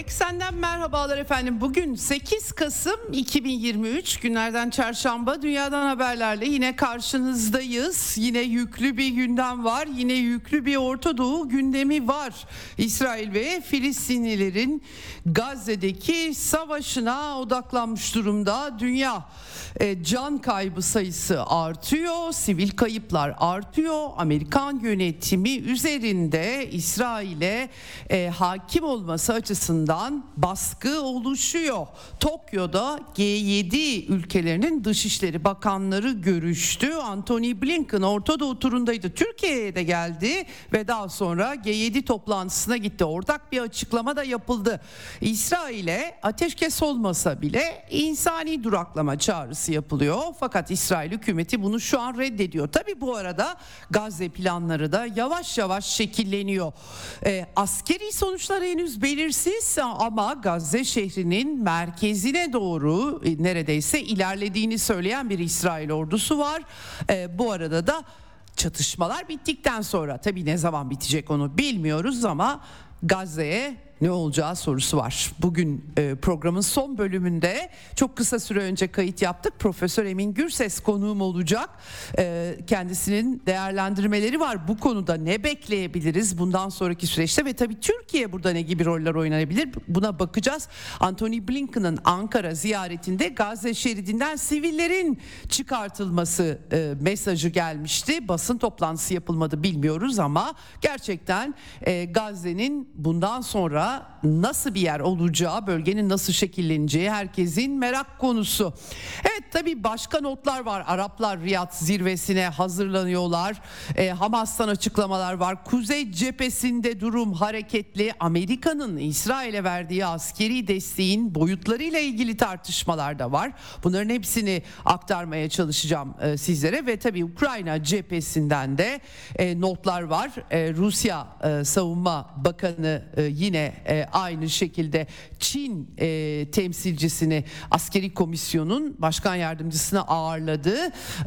Eksenden merhabalar efendim. Bugün 8 Kasım 2023 günlerden çarşamba dünyadan haberlerle yine karşınızdayız. Yine yüklü bir gündem var. Yine yüklü bir Orta Doğu gündemi var. İsrail ve Filistinlilerin Gazze'deki savaşına odaklanmış durumda. Dünya e, can kaybı sayısı artıyor, sivil kayıplar artıyor. Amerikan yönetimi üzerinde İsrail'e e, hakim olması açısından baskı oluşuyor. Tokyo'da G7 ülkelerinin dışişleri bakanları görüştü. Anthony Blinken Orta Doğu turundaydı. Türkiye'ye de geldi ve daha sonra G7 toplantısına gitti. Ortak bir açıklama da yapıldı. İsrail'e ateşkes olmasa bile insani duraklama çağrısı yapılıyor. Fakat İsrail hükümeti bunu şu an reddediyor. Tabi bu arada Gazze planları da yavaş yavaş şekilleniyor. E, askeri sonuçlar henüz belirsiz ama Gazze şehrinin merkezine doğru e, neredeyse ilerlediğini söyleyen bir İsrail ordusu var. E, bu arada da çatışmalar bittikten sonra tabi ne zaman bitecek onu bilmiyoruz ama Gazze'ye ne olacağı sorusu var. Bugün e, programın son bölümünde çok kısa süre önce kayıt yaptık. Profesör Emin Gürses konuğum olacak. E, kendisinin değerlendirmeleri var. Bu konuda ne bekleyebiliriz bundan sonraki süreçte ve tabii Türkiye burada ne gibi roller oynayabilir buna bakacağız. Anthony Blinken'ın Ankara ziyaretinde Gazze şeridinden sivillerin çıkartılması e, mesajı gelmişti. Basın toplantısı yapılmadı bilmiyoruz ama gerçekten e, Gazze'nin bundan sonra nasıl bir yer olacağı, bölgenin nasıl şekilleneceği herkesin merak konusu. Evet tabii başka notlar var. Araplar Riyad zirvesine hazırlanıyorlar. E, Hamas'tan açıklamalar var. Kuzey cephesinde durum hareketli. Amerika'nın İsrail'e verdiği askeri desteğin boyutlarıyla ilgili tartışmalar da var. Bunların hepsini aktarmaya çalışacağım e, sizlere ve tabii Ukrayna cephesinden de e, notlar var. E, Rusya e, Savunma Bakanı e, yine e, aynı şekilde Çin e, temsilcisini askeri komisyonun başkan yardımcısına ağırladı.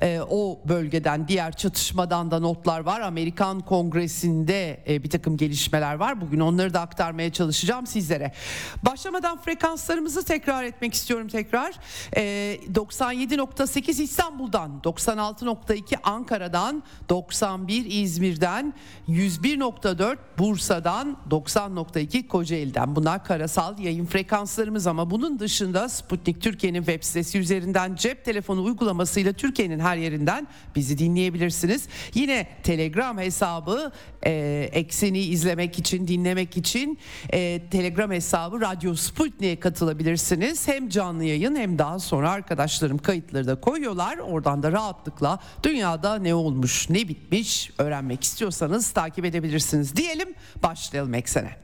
E, o bölgeden diğer çatışmadan da notlar var. Amerikan Kongresi'nde e, bir takım gelişmeler var. Bugün onları da aktarmaya çalışacağım sizlere. Başlamadan frekanslarımızı tekrar etmek istiyorum tekrar. E, 97.8 İstanbul'dan, 96.2 Ankara'dan, 91 İzmir'den, 101.4 Bursa'dan, 90.2 Kocaeli'den. Bunlar karasal yayın frekanslarımız ama bunun dışında Sputnik Türkiye'nin web sitesi üzerinden cep telefonu uygulamasıyla Türkiye'nin her yerinden bizi dinleyebilirsiniz. Yine Telegram hesabı e, ekseni izlemek için, dinlemek için e, Telegram hesabı Radyo Sputnik'e katılabilirsiniz. Hem canlı yayın hem daha sonra arkadaşlarım kayıtları da koyuyorlar. Oradan da rahatlıkla dünyada ne olmuş, ne bitmiş öğrenmek istiyorsanız takip edebilirsiniz. Diyelim başlayalım eksene.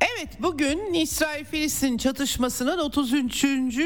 Evet bugün İsrail-Filistin çatışmasının 33.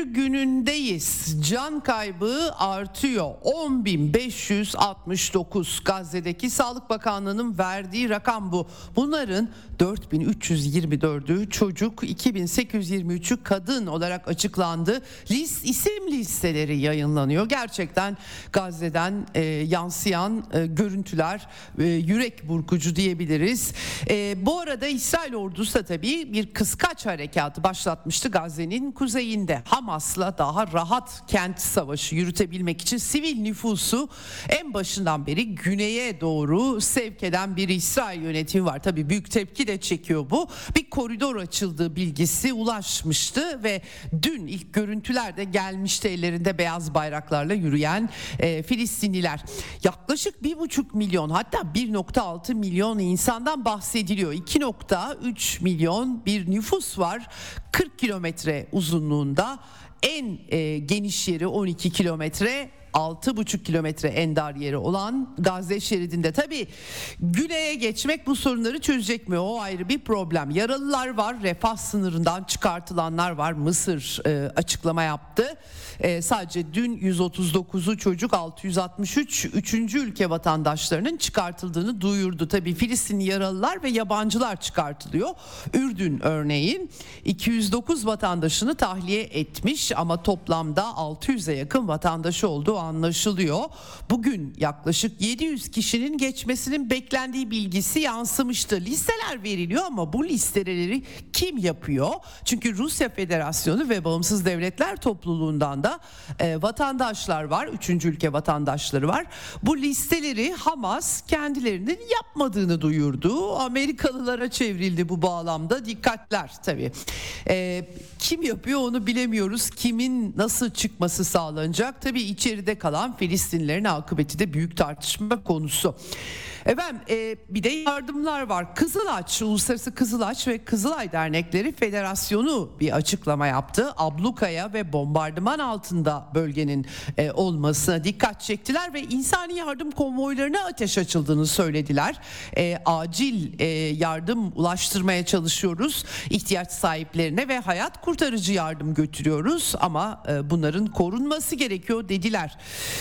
günündeyiz. Can kaybı artıyor. 10.569 Gazze'deki Sağlık Bakanlığı'nın verdiği rakam bu. Bunların 4324'ü çocuk, 2823'ü kadın olarak açıklandı. List isim listeleri yayınlanıyor. Gerçekten Gazze'den e, yansıyan e, görüntüler e, yürek burkucu diyebiliriz. E, bu arada İsrail ordusu da tabii ki bir kıskaç harekatı başlatmıştı Gazze'nin kuzeyinde. Hamas'la daha rahat kent savaşı yürütebilmek için sivil nüfusu en başından beri güneye doğru sevk eden bir İsrail yönetimi var. Tabii büyük tepki de çekiyor bu. Bir koridor açıldığı bilgisi ulaşmıştı ve dün ilk görüntüler de gelmişti ellerinde beyaz bayraklarla yürüyen e, Filistinliler. Yaklaşık bir buçuk milyon hatta 1.6 milyon insandan bahsediliyor. 2.3 milyon bir nüfus var. 40 kilometre uzunluğunda en e, geniş yeri 12 kilometre 6,5 kilometre en dar yeri olan Gazze şeridinde. Tabi güneye geçmek bu sorunları çözecek mi? O ayrı bir problem. Yaralılar var, refah sınırından çıkartılanlar var. Mısır e, açıklama yaptı. E, sadece dün 139'u çocuk 663 üçüncü ülke vatandaşlarının çıkartıldığını duyurdu. Tabi Filistinli yaralılar ve yabancılar çıkartılıyor. Ürdün örneğin 209 vatandaşını tahliye etmiş ama toplamda 600'e yakın vatandaşı olduğu anlaşılıyor. Bugün yaklaşık 700 kişinin geçmesinin beklendiği bilgisi yansımıştı. Listeler veriliyor ama bu listeleri kim yapıyor? Çünkü Rusya Federasyonu ve Bağımsız Devletler Topluluğundan da e, vatandaşlar var. Üçüncü ülke vatandaşları var. Bu listeleri Hamas kendilerinin yapmadığını duyurdu. Amerikalılara çevrildi bu bağlamda. Dikkatler tabii. E, kim yapıyor onu bilemiyoruz. Kimin nasıl çıkması sağlanacak? Tabii içeride kalan Filistinlerin akıbeti de büyük tartışma konusu. Efendim e, bir de yardımlar var. Kızılaç, Uluslararası Kızılaç ve Kızılay Dernekleri Federasyonu bir açıklama yaptı. Ablukaya ve bombardıman altında bölgenin e, olmasına dikkat çektiler ve insani yardım konvoylarına ateş açıldığını söylediler. E, acil e, yardım ulaştırmaya çalışıyoruz. İhtiyaç sahiplerine ve hayat kurtarıcı yardım götürüyoruz ama e, bunların korunması gerekiyor dediler.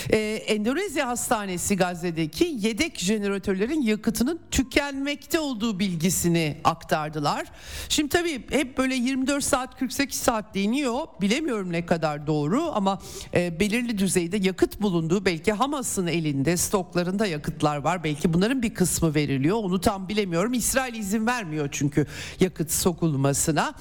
E, Endonezya Hastanesi Gazze'deki yedek jeneratör jeneratörlerin yakıtının tükenmekte olduğu bilgisini aktardılar. Şimdi tabii hep böyle 24 saat 48 saat deniyor. Bilemiyorum ne kadar doğru ama e, belirli düzeyde yakıt bulunduğu belki Hamas'ın elinde stoklarında yakıtlar var. Belki bunların bir kısmı veriliyor. Onu tam bilemiyorum. İsrail izin vermiyor çünkü yakıt sokulmasına.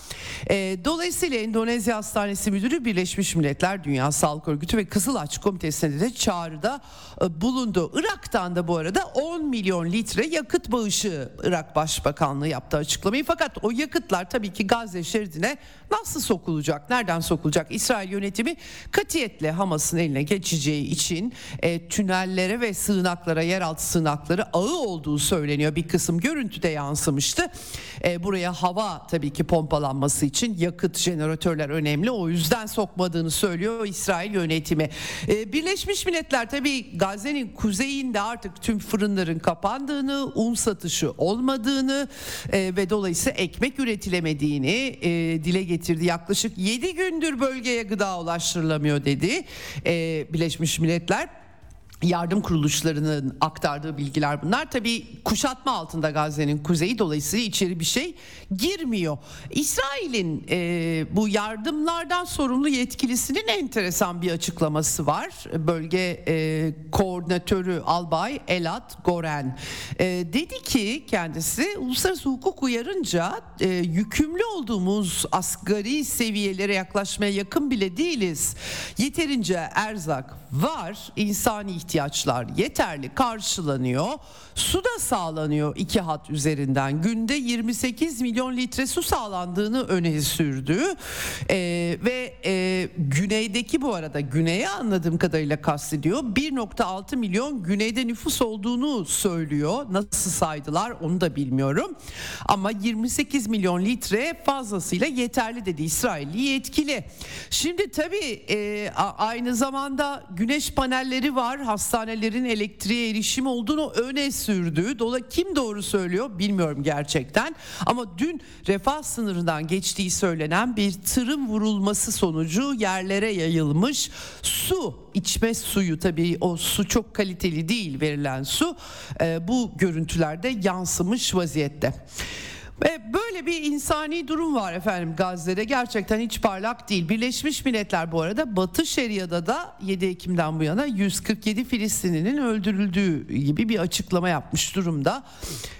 E, dolayısıyla Endonezya Hastanesi Müdürü Birleşmiş Milletler Dünya Sağlık Örgütü ve Kızılaç Komitesi'ne de çağrıda e, bulundu. Irak'tan da bu arada 10 milyon milyon litre yakıt bağışı Irak Başbakanlığı yaptı açıklamayı. Fakat o yakıtlar tabii ki Gazze şeridine nasıl sokulacak? Nereden sokulacak? İsrail yönetimi katiyetle Hamas'ın eline geçeceği için e, tünellere ve sığınaklara, yeraltı sığınakları ağı olduğu söyleniyor. Bir kısım görüntüde yansımıştı. E, buraya hava tabii ki pompalanması için yakıt jeneratörler önemli. O yüzden sokmadığını söylüyor İsrail yönetimi. E, Birleşmiş Milletler tabii Gazze'nin kuzeyinde artık tüm fırınların kapandığını, un satışı olmadığını e, ve dolayısıyla ekmek üretilemediğini e, dile getirdi. Yaklaşık 7 gündür bölgeye gıda ulaştırılamıyor dedi e, Birleşmiş Milletler yardım kuruluşlarının aktardığı bilgiler bunlar. Tabii kuşatma altında Gazze'nin kuzeyi dolayısıyla içeri bir şey girmiyor. İsrail'in e, bu yardımlardan sorumlu yetkilisinin enteresan bir açıklaması var. Bölge e, koordinatörü Albay Elat Goren e, dedi ki kendisi uluslararası hukuk uyarınca e, yükümlü olduğumuz asgari seviyelere yaklaşmaya yakın bile değiliz. Yeterince erzak var, insani ihtiyaç ihtiyaçlar yeterli karşılanıyor. Su da sağlanıyor iki hat üzerinden. Günde 28 milyon litre su sağlandığını öne sürdü. Ee, ve e, güneydeki bu arada güneye anladığım kadarıyla kastediyor. 1.6 milyon güneyde nüfus olduğunu söylüyor. Nasıl saydılar onu da bilmiyorum. Ama 28 milyon litre fazlasıyla yeterli dedi İsrailli yetkili. Şimdi tabii e, aynı zamanda güneş panelleri var hastanelerin elektriğe erişim olduğunu öne sürdü. Dola kim doğru söylüyor bilmiyorum gerçekten. Ama dün refah sınırından geçtiği söylenen bir tırın vurulması sonucu yerlere yayılmış su içme suyu tabii o su çok kaliteli değil verilen su e, bu görüntülerde yansımış vaziyette. Ve böyle bir insani durum var efendim Gazze'de gerçekten hiç parlak değil. Birleşmiş Milletler bu arada Batı Şeria'da da 7 Ekim'den bu yana 147 Filistinlinin öldürüldüğü gibi bir açıklama yapmış durumda.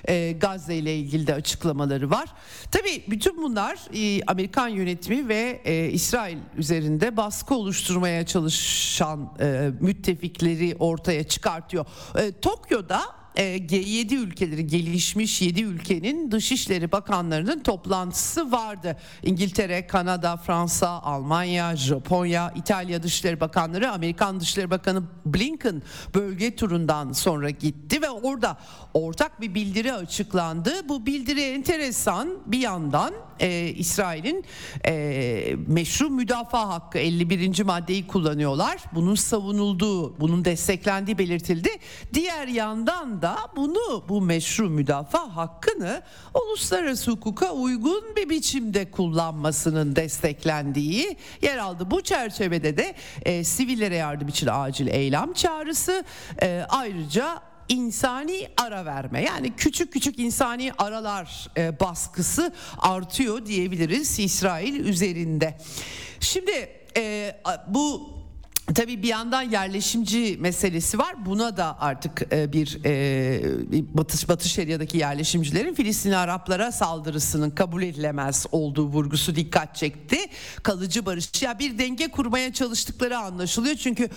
Ee, Gazze ile ilgili de açıklamaları var. Tabii bütün bunlar e, Amerikan yönetimi ve e, İsrail üzerinde baskı oluşturmaya çalışan e, müttefikleri ortaya çıkartıyor. E, Tokyo'da e, G7 ülkeleri gelişmiş 7 ülkenin dışişleri bakanlarının toplantısı vardı. İngiltere, Kanada, Fransa, Almanya, Japonya, İtalya Dışişleri Bakanları, Amerikan Dışişleri Bakanı Blinken bölge turundan sonra gitti ve orada ortak bir bildiri açıklandı. Bu bildiri enteresan bir yandan e, İsrail'in e, meşru müdafaa hakkı 51. maddeyi kullanıyorlar. Bunun savunulduğu, bunun desteklendiği belirtildi. Diğer yandan da bunu bu meşru müdafaa hakkını uluslararası hukuka uygun bir biçimde kullanmasının desteklendiği yer aldı. Bu çerçevede de e, sivillere yardım için acil eylem çağrısı e, ayrıca insani ara verme yani küçük küçük insani aralar e, baskısı artıyor diyebiliriz İsrail üzerinde. Şimdi e, bu Tabii bir yandan yerleşimci meselesi var. Buna da artık e, bir e, Batı, Batı Şeria'daki yerleşimcilerin Filistin Araplara saldırısının kabul edilemez olduğu vurgusu dikkat çekti. Kalıcı barış ya bir denge kurmaya çalıştıkları anlaşılıyor. Çünkü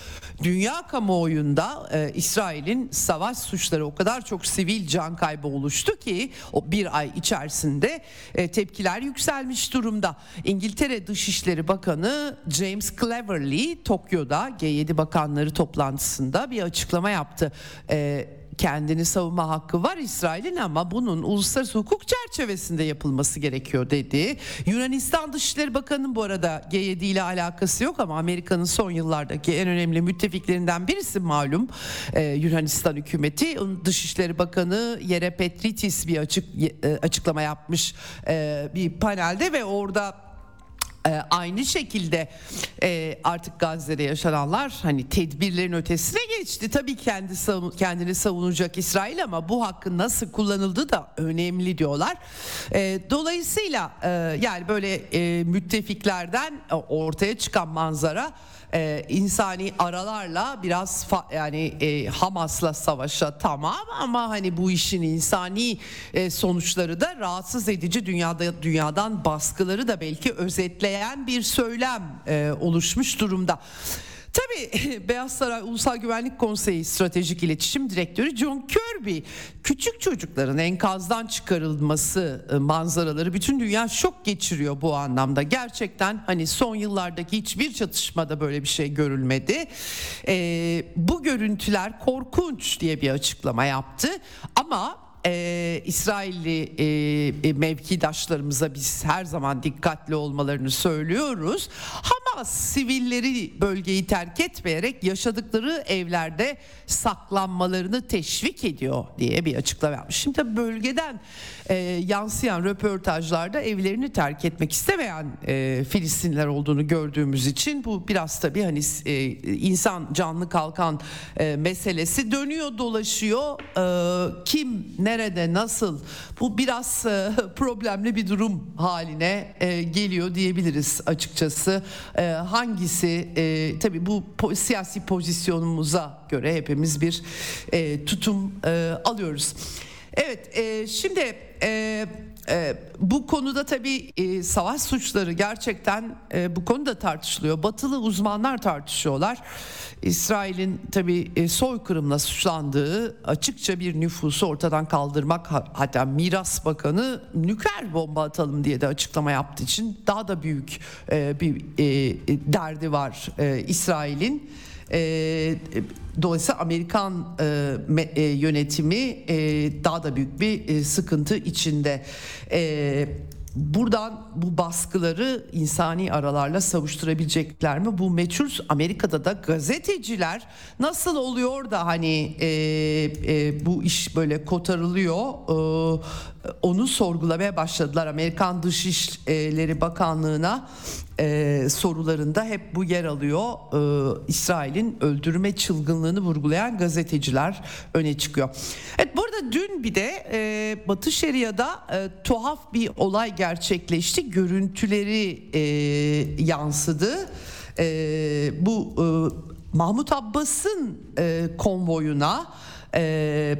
dünya kamuoyunda e, İsrail'in savaş suçları o kadar çok sivil can kaybı oluştu ki o bir ay içerisinde tepkiler yükselmiş durumda. İngiltere Dışişleri Bakanı James Cleverly Tokyo'da G7 bakanları toplantısında bir açıklama yaptı. Ee, kendini savunma hakkı var İsrail'in ama bunun uluslararası hukuk çerçevesinde yapılması gerekiyor dedi. Yunanistan Dışişleri Bakanı'nın bu arada G7 ile alakası yok ama Amerika'nın son yıllardaki en önemli müttefiklerinden birisi malum ee, Yunanistan hükümeti. Dışişleri Bakanı Yere Petritis bir açık e, açıklama yapmış e, bir panelde ve orada ee, aynı şekilde e, artık Gazze'de yaşananlar hani tedbirlerin ötesine geçti. Tabii kendi kendini savunacak İsrail ama bu hakkın nasıl kullanıldığı da önemli diyorlar. E, dolayısıyla e, yani böyle e, müttefiklerden ortaya çıkan manzara e, insani aralarla biraz fa, yani e, Hamas'la savaşa tamam ama hani bu işin insani e, sonuçları da rahatsız edici dünyada dünyadan baskıları da belki özetleyen bir söylem e, oluşmuş durumda. Tabii Beyaz Saray Ulusal Güvenlik Konseyi Stratejik İletişim Direktörü John Kirby küçük çocukların enkazdan çıkarılması e, manzaraları bütün dünya şok geçiriyor bu anlamda. Gerçekten hani son yıllardaki hiçbir çatışmada böyle bir şey görülmedi. Ee, bu görüntüler korkunç diye bir açıklama yaptı ama e, İsrailli e, mevkidaşlarımıza biz her zaman dikkatli olmalarını söylüyoruz. Hamas sivilleri bölgeyi terk etmeyerek yaşadıkları evlerde saklanmalarını teşvik ediyor diye bir açıklama yapmış. Şimdi bölgeden e, yansıyan röportajlarda evlerini terk etmek istemeyen e, Filistinler olduğunu gördüğümüz için bu biraz tabii hani e, insan canlı kalkan e, meselesi dönüyor dolaşıyor. E, kim nerede nasıl bu biraz e, problemli bir durum haline e, geliyor diyebiliriz açıkçası. E, hangisi e, tabii bu po- siyasi pozisyonumuza göre hepimiz bir e, tutum e, alıyoruz. Evet e, şimdi e, e, bu konuda tabii e, savaş suçları gerçekten e, bu konuda tartışılıyor. Batılı uzmanlar tartışıyorlar. İsrail'in tabii e, soykırımla suçlandığı açıkça bir nüfusu ortadan kaldırmak hatta miras bakanı nükleer bomba atalım diye de açıklama yaptığı için daha da büyük e, bir e, derdi var e, İsrail'in. E, dolayısıyla Amerikan e, me, e, yönetimi e, daha da büyük bir e, sıkıntı içinde. E, buradan bu baskıları insani aralarla savuşturabilecekler mi? Bu meçhul Amerika'da da gazeteciler nasıl oluyor da hani e, e, bu iş böyle kotarılıyor e, onu sorgulamaya başladılar. Amerikan Dışişleri Bakanlığı'na e, sorularında hep bu yer alıyor. E, İsrail'in öldürme çılgınlığını vurgulayan gazeteciler öne çıkıyor. Evet burada dün bir de e, Batı Şeria'da e, tuhaf bir olay gerçekleşti. Görüntüleri e, yansıdı. E, bu e, Mahmut Abbas'ın e, konvoyuna e,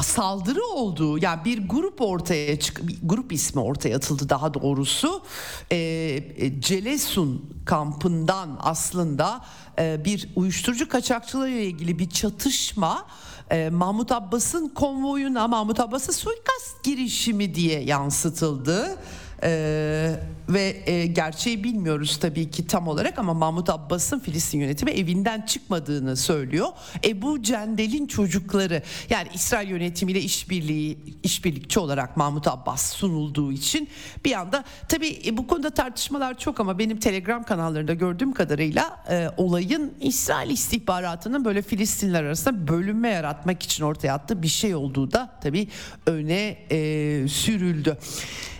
saldırı olduğu yani bir grup ortaya çık grup ismi ortaya atıldı daha doğrusu e, e, Celesun kampından aslında e, bir uyuşturucu kaçakçılığı ile ilgili bir çatışma e, Mahmut Abbas'ın konvoyuna Mahmut Abbas'a suikast girişimi diye yansıtıldı. Ee, ve e, gerçeği bilmiyoruz tabii ki tam olarak ama Mahmut Abbas'ın Filistin yönetimi evinden çıkmadığını söylüyor. Ebu Cendel'in çocukları yani İsrail yönetimiyle işbirliği işbirlikçi olarak Mahmut Abbas sunulduğu için bir anda tabii e, bu konuda tartışmalar çok ama benim Telegram kanallarında gördüğüm kadarıyla e, olayın İsrail istihbaratının böyle Filistinler arasında bölünme yaratmak için ortaya attığı bir şey olduğu da tabii öne e, sürüldü.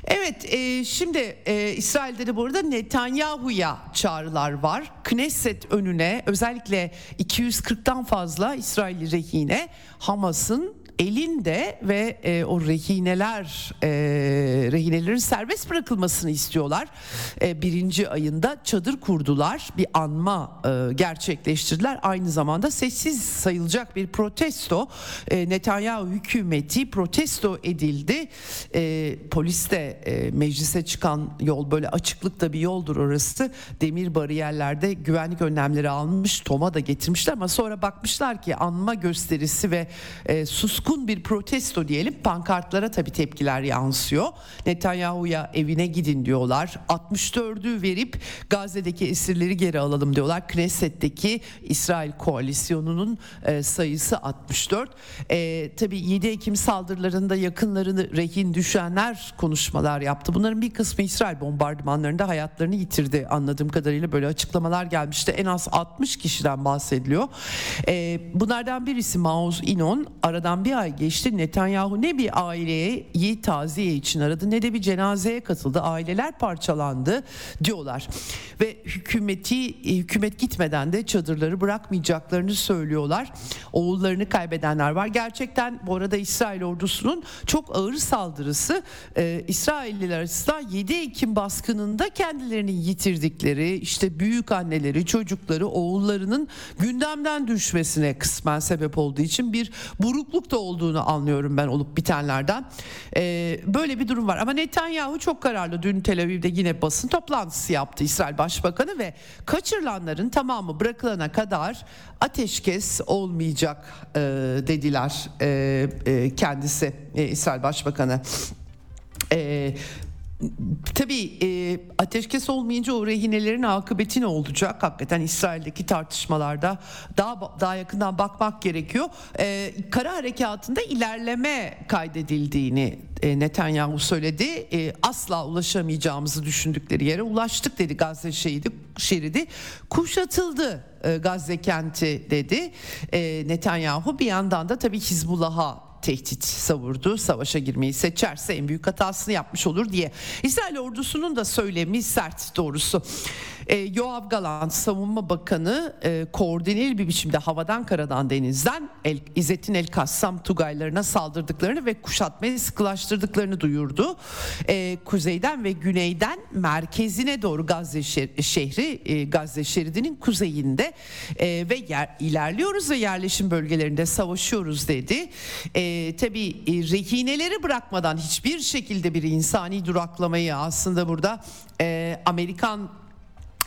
Evet e, şimdi e, İsrail'de de burada Netanyahu'ya çağrılar var. Knesset önüne özellikle 240'tan fazla İsrail rehine Hamas'ın elinde ve e, o rehineler e, rehinelerin serbest bırakılmasını istiyorlar. E, birinci ayında çadır kurdular, bir anma e, gerçekleştirdiler. Aynı zamanda sessiz sayılacak bir protesto e, Netanyahu hükümeti protesto edildi. E, polis de e, meclise çıkan yol böyle açıklıkta bir yoldur orası. Demir bariyerlerde güvenlik önlemleri almış, Toma da getirmişler ama sonra bakmışlar ki anma gösterisi ve e, suskun coşkun bir protesto diyelim pankartlara tabi tepkiler yansıyor. Netanyahu'ya evine gidin diyorlar. 64'ü verip Gazze'deki esirleri geri alalım diyorlar. Knesset'teki İsrail koalisyonunun e, sayısı 64. E, tabi 7 Ekim saldırılarında yakınlarını rehin düşenler konuşmalar yaptı. Bunların bir kısmı İsrail bombardımanlarında hayatlarını yitirdi anladığım kadarıyla böyle açıklamalar gelmişti. En az 60 kişiden bahsediliyor. E, bunlardan birisi Maoz Inon aradan bir ay geçti. Netanyahu ne bir aileyi taziye için aradı ne de bir cenazeye katıldı. Aileler parçalandı diyorlar. Ve hükümeti hükümet gitmeden de çadırları bırakmayacaklarını söylüyorlar. Oğullarını kaybedenler var. Gerçekten bu arada İsrail ordusunun çok ağır saldırısı e, İsrailliler arasında 7 Ekim baskınında kendilerini yitirdikleri işte büyük anneleri, çocukları, oğullarının gündemden düşmesine kısmen sebep olduğu için bir burukluk da olduğunu anlıyorum ben olup bitenlerden. Ee, böyle bir durum var ama Netanyahu çok kararlı. Dün Tel Aviv'de yine basın toplantısı yaptı İsrail Başbakanı ve kaçırılanların tamamı bırakılana kadar ateşkes olmayacak e, dediler e, e, kendisi e, İsrail Başbakanı. E, Tabii e, ateşkes olmayınca o rehinelerin akıbeti ne olacak? Hakikaten İsrail'deki tartışmalarda daha daha yakından bakmak gerekiyor. E, kara harekatında ilerleme kaydedildiğini e, Netanyahu söyledi. E, asla ulaşamayacağımızı düşündükleri yere ulaştık dedi Gazze şehidi, şeridi. Kuşatıldı e, Gazze kenti dedi. E, Netanyahu bir yandan da tabii Hizbullah'a tehdit savurdu. Savaşa girmeyi seçerse en büyük hatasını yapmış olur diye. İsrail ordusunun da söylemi sert doğrusu. E, Yoav Galant savunma bakanı e, koordineli bir biçimde havadan karadan denizden El, İzzettin El Kassam Tugaylarına saldırdıklarını ve kuşatmayı sıkılaştırdıklarını duyurdu. E, kuzeyden ve güneyden merkezine doğru Gazze şehri e, Gazze şeridinin kuzeyinde e, ve yer, ilerliyoruz ve yerleşim bölgelerinde savaşıyoruz dedi. E, tabii e, rehineleri bırakmadan hiçbir şekilde bir insani duraklamayı aslında burada e, Amerikan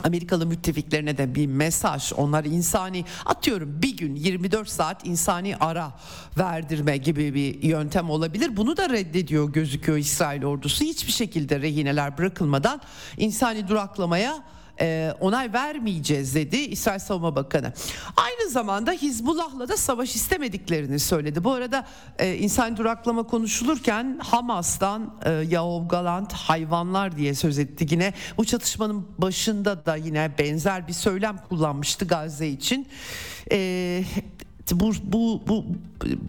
Amerikalı müttefiklerine de bir mesaj onlar insani atıyorum bir gün 24 saat insani ara verdirme gibi bir yöntem olabilir. Bunu da reddediyor gözüküyor İsrail ordusu. Hiçbir şekilde rehineler bırakılmadan insani duraklamaya e, onay vermeyeceğiz dedi İsrail Savunma Bakanı. Aynı zamanda Hizbullah'la da savaş istemediklerini söyledi. Bu arada e, insan duraklama konuşulurken Hamas'tan e, Yaov Galant hayvanlar diye söz etti. Yine bu çatışmanın başında da yine benzer bir söylem kullanmıştı Gazze için. E, bu bu bu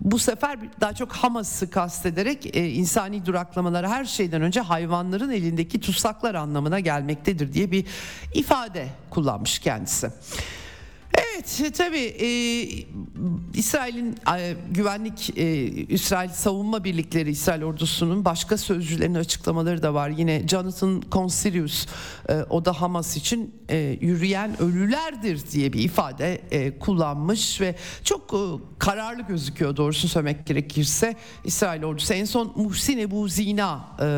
bu sefer daha çok Hamas'ı kastederek e, insani duraklamalara her şeyden önce hayvanların elindeki tutsaklar anlamına gelmektedir diye bir ifade kullanmış kendisi. Evet e, tabii e, İsrail'in e, güvenlik e, İsrail savunma birlikleri İsrail ordusunun başka sözcülerin açıklamaları da var. Yine Jonathan Consilius e, o da Hamas için e, yürüyen ölülerdir diye bir ifade e, kullanmış ve çok e, kararlı gözüküyor doğrusunu söylemek gerekirse İsrail ordusu en son Muhsin Ebu Zina e, e,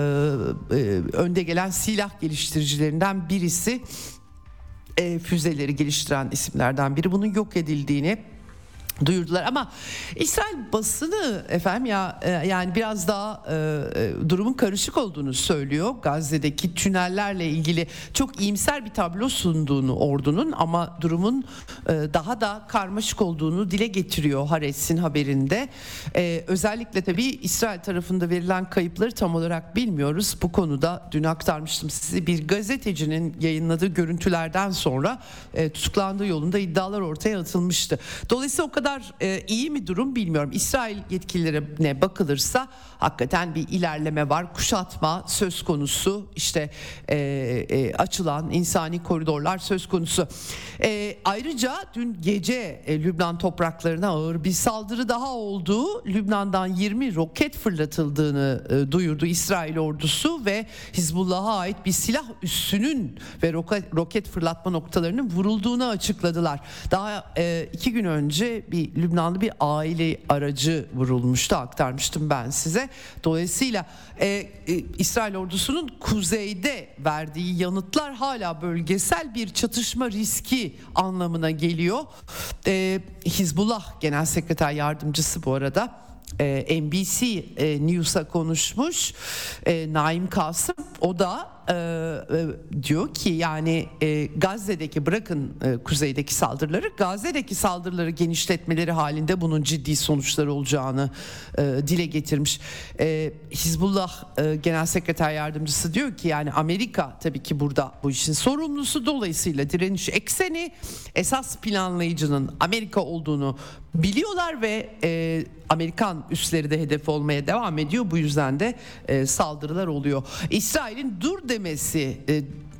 önde gelen silah geliştiricilerinden birisi e, füzeleri geliştiren isimlerden biri. Bunun yok edildiğini duyurdular ama İsrail basını efendim ya e, yani biraz daha e, e, durumun karışık olduğunu söylüyor. Gazze'deki tünellerle ilgili çok iyimser bir tablo sunduğunu ordunun ama durumun e, daha da karmaşık olduğunu dile getiriyor Haaretz'in haberinde. E, özellikle tabii İsrail tarafında verilen kayıpları tam olarak bilmiyoruz. Bu konuda dün aktarmıştım size bir gazetecinin yayınladığı görüntülerden sonra e, tutuklandığı yolunda iddialar ortaya atılmıştı. Dolayısıyla o kadar kadar e, iyi mi durum bilmiyorum. İsrail yetkililerine bakılırsa hakikaten bir ilerleme var. Kuşatma söz konusu işte e, e, açılan insani koridorlar söz konusu. E, ayrıca dün gece e, Lübnan topraklarına ağır bir saldırı daha oldu. Lübnan'dan 20 roket fırlatıldığını e, duyurdu İsrail ordusu ve Hizbullah'a ait bir silah üssünün ve roket, roket fırlatma noktalarının vurulduğunu açıkladılar. Daha e, iki gün önce bir bir Lübnanlı bir aile aracı vurulmuştu aktarmıştım ben size. Dolayısıyla e, e, İsrail ordusunun kuzeyde verdiği yanıtlar hala bölgesel bir çatışma riski anlamına geliyor. E, Hizbullah Genel Sekreter Yardımcısı bu arada e, NBC e, News'a konuşmuş e, Naim Kasım o da e, e, diyor ki yani e, Gazze'deki bırakın e, kuzeydeki saldırıları Gazze'deki saldırıları genişletmeleri halinde bunun ciddi sonuçları olacağını e, dile getirmiş. E, Hizbullah e, Genel Sekreter Yardımcısı diyor ki yani Amerika tabii ki burada bu işin sorumlusu dolayısıyla direniş ekseni esas planlayıcının Amerika olduğunu biliyorlar ve e, Amerikan üsleri de hedef olmaya devam ediyor. Bu yüzden de e, saldırılar oluyor. İsrail'in dur demesi e,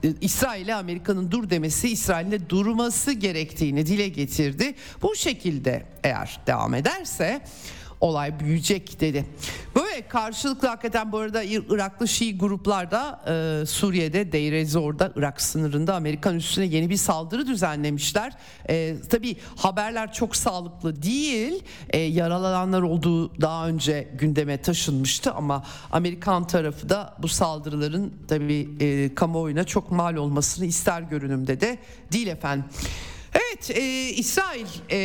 e İsrail'e Amerika'nın dur demesi İsrail'e durması gerektiğini dile getirdi. Bu şekilde eğer devam ederse olay büyüyecek dedi. Böyle karşılıklı hakikaten bu arada Iraklı Şii gruplar da e, Suriye'de Deir ez-Zor'da Irak sınırında Amerikan üstüne yeni bir saldırı düzenlemişler. E, tabii haberler çok sağlıklı değil. E, yaralananlar olduğu daha önce gündeme taşınmıştı ama Amerikan tarafı da bu saldırıların tabii e, kamuoyuna çok mal olmasını ister görünümde de değil efendim. Evet, e, İsrail e,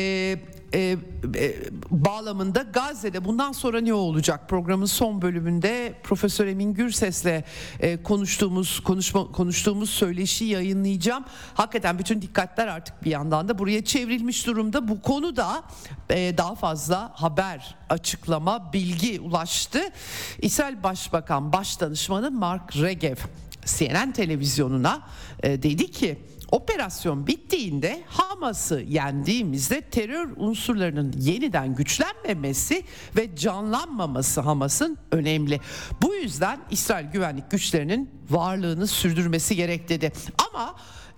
e, e, bağlamında Gazze'de bundan sonra ne olacak? Programın son bölümünde Profesör Emin Gürses'le e, konuştuğumuz konuşma konuştuğumuz söyleşi yayınlayacağım. Hakikaten bütün dikkatler artık bir yandan da buraya çevrilmiş durumda. Bu konuda e, daha fazla haber, açıklama, bilgi ulaştı. İsrail Başbakan Başdanışmanı Mark Regev CNN televizyonuna e, dedi ki Operasyon bittiğinde Hamas'ı yendiğimizde terör unsurlarının yeniden güçlenmemesi ve canlanmaması Hamas'ın önemli. Bu yüzden İsrail güvenlik güçlerinin varlığını sürdürmesi gerek dedi. Ama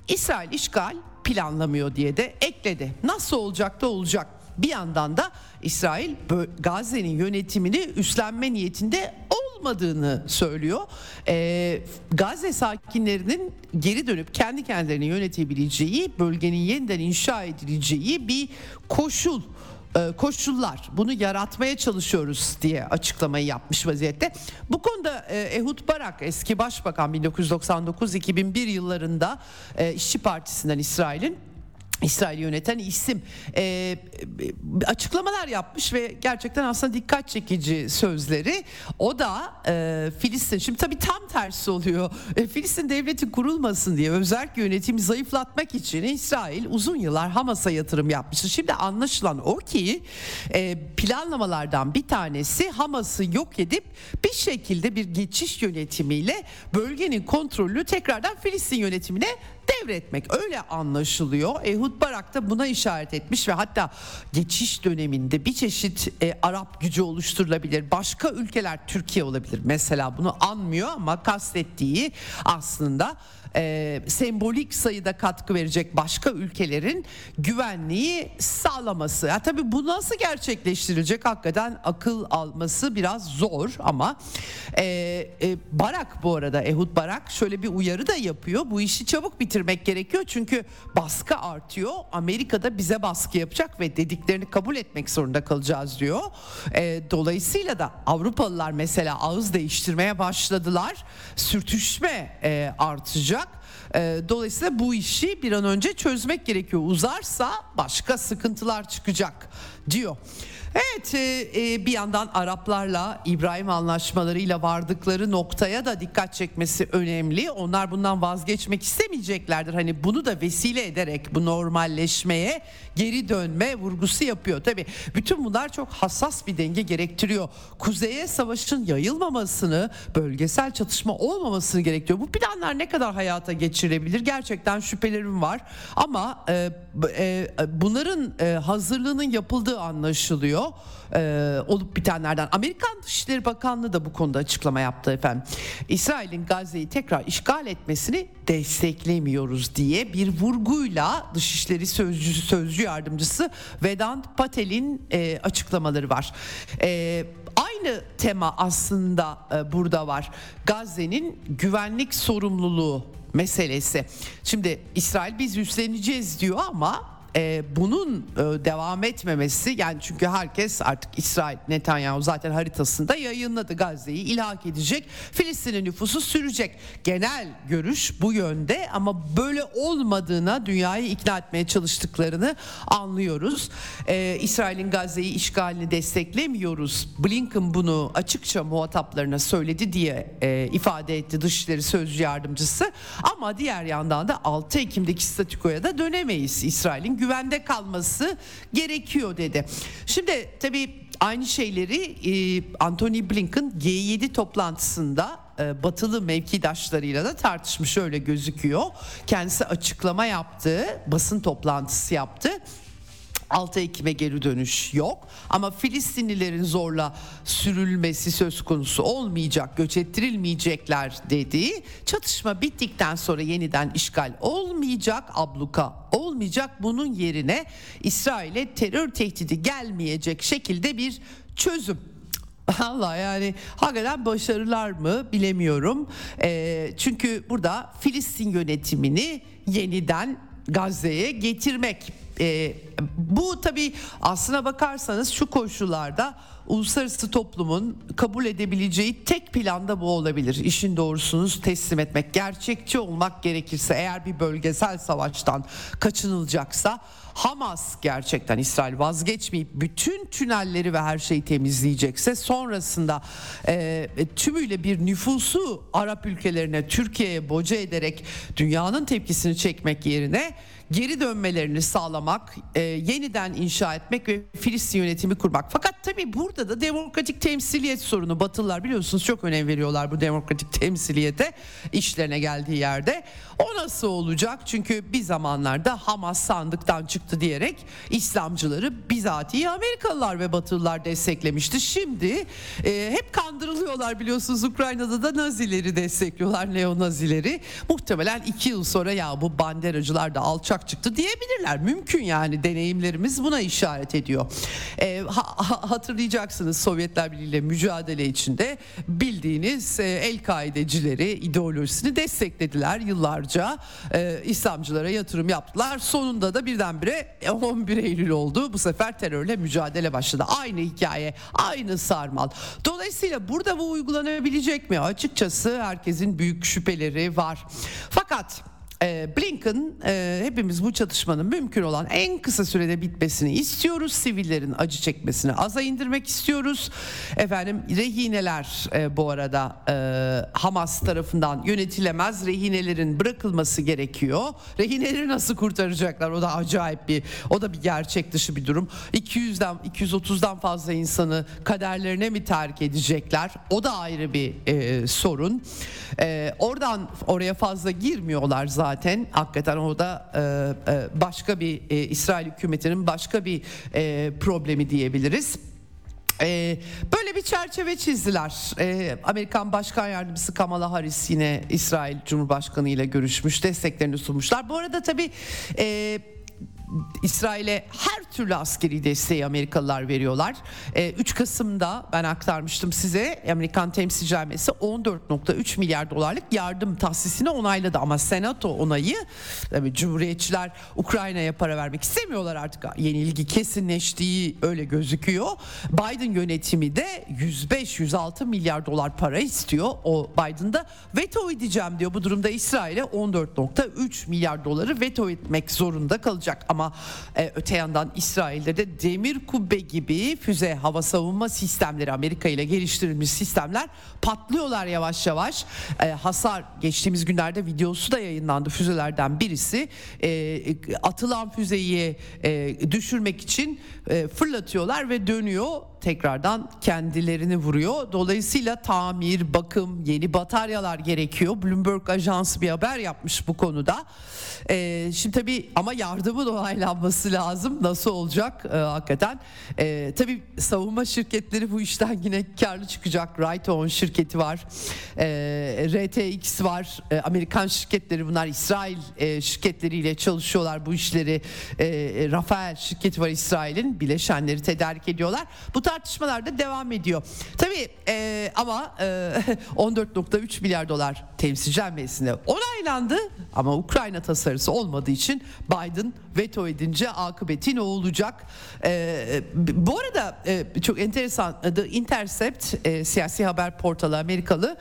İsrail işgal planlamıyor diye de ekledi. Nasıl olacak da olacak. Bir yandan da İsrail Gazze'nin yönetimini üstlenme niyetinde olmadığını söylüyor. Ee, Gazze sakinlerinin geri dönüp kendi kendilerini yönetebileceği, bölgenin yeniden inşa edileceği bir koşul e, koşullar bunu yaratmaya çalışıyoruz diye açıklamayı yapmış vaziyette. Bu konuda e, Ehud Barak eski başbakan 1999-2001 yıllarında e, İşçi Partisi'nden İsrail'in İsrail yöneten isim e, açıklamalar yapmış ve gerçekten aslında dikkat çekici sözleri. O da e, Filistin şimdi tabii tam tersi oluyor. E, Filistin devleti kurulmasın diye özel yönetimi zayıflatmak için İsrail uzun yıllar Hamas'a yatırım yapmıştı. Şimdi anlaşılan o ki e, planlamalardan bir tanesi Hamas'ı yok edip bir şekilde bir geçiş yönetimiyle bölgenin kontrolü tekrardan Filistin yönetimine devretmek öyle anlaşılıyor. Ehud Barak da buna işaret etmiş ve hatta geçiş döneminde bir çeşit e, Arap gücü oluşturulabilir. Başka ülkeler Türkiye olabilir mesela bunu anmıyor ama kastettiği aslında e, sembolik sayıda katkı verecek başka ülkelerin güvenliği sağlaması. Ya tabii bu nasıl gerçekleştirilecek hakikaten akıl alması biraz zor ama e, e, Barak bu arada Ehud Barak şöyle bir uyarı da yapıyor. Bu işi çabuk bitirmek gerekiyor çünkü baskı artıyor. Amerika'da bize baskı yapacak ve dediklerini kabul etmek zorunda kalacağız diyor. E, dolayısıyla da Avrupalılar mesela ağız değiştirmeye başladılar. Sürtüşme e, artacak. E, dolayısıyla bu işi bir an önce çözmek gerekiyor. Uzarsa başka sıkıntılar çıkacak diyor. Evet e, e, bir yandan Araplarla İbrahim anlaşmalarıyla vardıkları noktaya da dikkat çekmesi önemli. Onlar bundan vazgeçmek istemeyeceklerdir. Hani bunu da vesile ederek bu normalleşmeye geri dönme vurgusu yapıyor. Tabi bütün bunlar çok hassas bir denge gerektiriyor. Kuzeye savaşın yayılmamasını, bölgesel çatışma olmamasını gerektiriyor. Bu planlar ne kadar hayata geçirebilir? Gerçekten şüphelerim var. Ama e, e, bunların e, hazırlığının yapıldığı anlaşılıyor e, olup bitenlerden. Amerikan Dışişleri Bakanlığı da bu konuda açıklama yaptı efendim. İsrail'in Gazze'yi tekrar işgal etmesini desteklemiyoruz diye bir vurguyla Dışişleri Sözcüsü Sözcü Yardımcısı Vedant Patel'in e, açıklamaları var. E, aynı tema aslında e, burada var. Gazze'nin güvenlik sorumluluğu meselesi. Şimdi İsrail biz üstleneceğiz diyor ama e, bunun e, devam etmemesi yani çünkü herkes artık İsrail Netanyahu zaten haritasında yayınladı. Gazze'yi ilhak edecek Filistin'in nüfusu sürecek. Genel görüş bu yönde ama böyle olmadığına dünyayı ikna etmeye çalıştıklarını anlıyoruz. E, İsrail'in Gazze'yi işgalini desteklemiyoruz. Blinken bunu açıkça muhataplarına söyledi diye e, ifade etti Dışişleri Sözcü Yardımcısı. Ama diğer yandan da 6 Ekim'deki statükoya da dönemeyiz. İsrail'in güvende kalması gerekiyor dedi. Şimdi tabii aynı şeyleri e, Anthony Blinken G7 toplantısında e, batılı mevkidaşlarıyla da tartışmış öyle gözüküyor. Kendisi açıklama yaptı, basın toplantısı yaptı. 6 Ekim'e geri dönüş yok ama Filistinlilerin zorla sürülmesi söz konusu olmayacak, göç ettirilmeyecekler dediği çatışma bittikten sonra yeniden işgal olmayacak, abluka olmayacak. Bunun yerine İsrail'e terör tehdidi gelmeyecek şekilde bir çözüm Allah yani hakikaten başarılar mı bilemiyorum. E, çünkü burada Filistin yönetimini yeniden Gazze'ye getirmek e, bu tabi aslına bakarsanız şu koşullarda uluslararası toplumun kabul edebileceği tek planda bu olabilir. İşin doğrusunu teslim etmek, gerçekçi olmak gerekirse eğer bir bölgesel savaştan kaçınılacaksa Hamas gerçekten İsrail vazgeçmeyip bütün tünelleri ve her şeyi temizleyecekse sonrasında e, tümüyle bir nüfusu Arap ülkelerine Türkiye'ye boca ederek dünyanın tepkisini çekmek yerine geri dönmelerini sağlamak, e, yeniden inşa etmek ve Filistin yönetimi kurmak. Fakat tabii burada da demokratik temsiliyet sorunu Batılılar biliyorsunuz çok önem veriyorlar bu demokratik temsiliyete işlerine geldiği yerde. O nasıl olacak? Çünkü bir zamanlarda Hamas sandıktan çıktı diyerek İslamcıları bizatihi Amerikalılar ve Batılılar desteklemişti. Şimdi e, hep kandırılıyorlar biliyorsunuz Ukrayna'da da Nazileri destekliyorlar, neo-Nazileri. Muhtemelen iki yıl sonra ya bu banderacılar da alçak çıktı diyebilirler. Mümkün yani deneyimlerimiz buna işaret ediyor. E, ha, hatırlayacaksınız Sovyetler Birliği ile mücadele içinde bildiğiniz e, El-Kaidecileri ideolojisini desteklediler yıllarca yıllarca e, İslamcılara yatırım yaptılar. Sonunda da birdenbire 11 Eylül oldu. Bu sefer terörle mücadele başladı. Aynı hikaye, aynı sarmal. Dolayısıyla burada bu uygulanabilecek mi? Açıkçası herkesin büyük şüpheleri var. Fakat Blinken e, hepimiz bu çatışmanın mümkün olan en kısa sürede bitmesini istiyoruz. Sivillerin acı çekmesini aza indirmek istiyoruz. Efendim rehineler e, bu arada e, Hamas tarafından yönetilemez. Rehinelerin bırakılması gerekiyor. Rehineleri nasıl kurtaracaklar? O da acayip bir o da bir gerçek dışı bir durum. 200'den 230'dan fazla insanı kaderlerine mi terk edecekler? O da ayrı bir sorun. Oradan oraya fazla girmiyorlar zaten zaten. Hakikaten o da e, e, başka bir e, İsrail hükümetinin başka bir e, problemi diyebiliriz. Ee, böyle bir çerçeve çizdiler. Ee, Amerikan Başkan Yardımcısı Kamala Harris yine İsrail Cumhurbaşkanı ile görüşmüş, desteklerini sunmuşlar. Bu arada tabii e, İsrail'e her türlü askeri desteği Amerikalılar veriyorlar. E, 3 Kasım'da ben aktarmıştım size Amerikan Temsilciler Meclisi 14.3 milyar dolarlık yardım tahsisini onayladı ama Senato onayı tabii Cumhuriyetçiler Ukrayna'ya para vermek istemiyorlar artık yenilgi kesinleştiği öyle gözüküyor. Biden yönetimi de 105-106 milyar dolar para istiyor. O Biden'da veto edeceğim diyor. Bu durumda İsrail'e 14.3 milyar doları veto etmek zorunda kalacak ama e, öte yandan İsrail'de de demir kubbe gibi füze hava savunma sistemleri Amerika ile geliştirilmiş sistemler patlıyorlar yavaş yavaş. E, hasar geçtiğimiz günlerde videosu da yayınlandı füzelerden birisi. E, atılan füzeyi e, düşürmek için e, fırlatıyorlar ve dönüyor tekrardan kendilerini vuruyor. Dolayısıyla tamir, bakım, yeni bataryalar gerekiyor. Bloomberg Ajansı bir haber yapmış bu konuda. Ee, şimdi tabii ama yardımın onaylanması lazım. Nasıl olacak ee, hakikaten? Ee, tabii savunma şirketleri bu işten yine karlı çıkacak. Raytheon şirketi var. Ee, RTX var. Ee, Amerikan şirketleri bunlar. İsrail e, şirketleriyle çalışıyorlar bu işleri. Ee, Rafael şirketi var İsrail'in. Bileşenleri tedarik ediyorlar. Bu tartışmalar da devam ediyor. Tabii e, ama e, 14.3 milyar dolar temsilciler meclisinde onaylandı ama Ukrayna tasarısı olmadığı için Biden veto edince akıbeti ne olacak? E, bu arada e, çok enteresan The Intercept e, siyasi haber portalı Amerikalı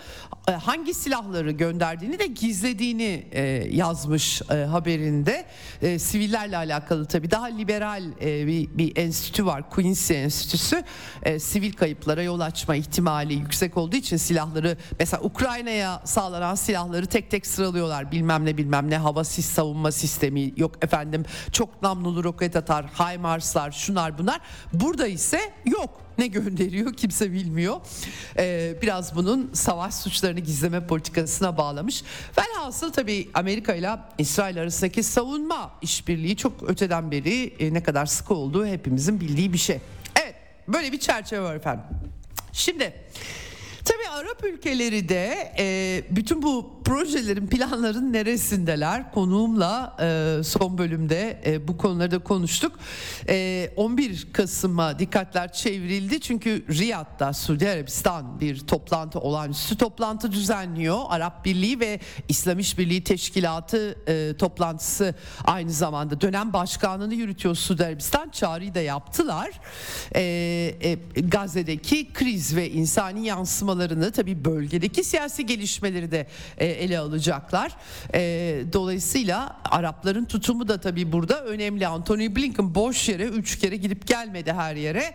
hangi silahları gönderdiğini de gizlediğini e, yazmış e, haberinde. E, sivillerle alakalı tabii daha liberal e, bir, bir enstitü var Quincy Enstitüsü. E, sivil kayıplara yol açma ihtimali yüksek olduğu için silahları mesela Ukrayna'ya sağlanan silahları tek tek sıralıyorlar. Bilmem ne bilmem ne hava sis savunma sistemi yok efendim çok namlulu roket atar, HIMARS'lar şunlar bunlar. Burada ise yok ne gönderiyor kimse bilmiyor. Ee, biraz bunun savaş suçlarını gizleme politikasına bağlamış. Velhasıl tabii Amerika ile İsrail arasındaki savunma işbirliği çok öteden beri e, ne kadar sıkı olduğu hepimizin bildiği bir şey. Evet böyle bir çerçeve var efendim. Şimdi Tabii Arap ülkeleri de e, bütün bu projelerin planların neresindeler? Konuğumla e, son bölümde e, bu konuları da konuştuk. E, 11 Kasım'a dikkatler çevrildi çünkü Riyad'da Suudi Arabistan bir toplantı olağanüstü toplantı düzenliyor. Arap Birliği ve İslam İşbirliği Teşkilatı e, toplantısı aynı zamanda dönem başkanlığını yürütüyor Suudi Arabistan. Çağrıyı da yaptılar. E, e, Gazze'deki kriz ve insani yansıma çalışmalarını tabii bölgedeki siyasi gelişmeleri de e, ele alacaklar. E, dolayısıyla Arapların tutumu da tabii burada önemli. Anthony Blinken boş yere üç kere gidip gelmedi her yere.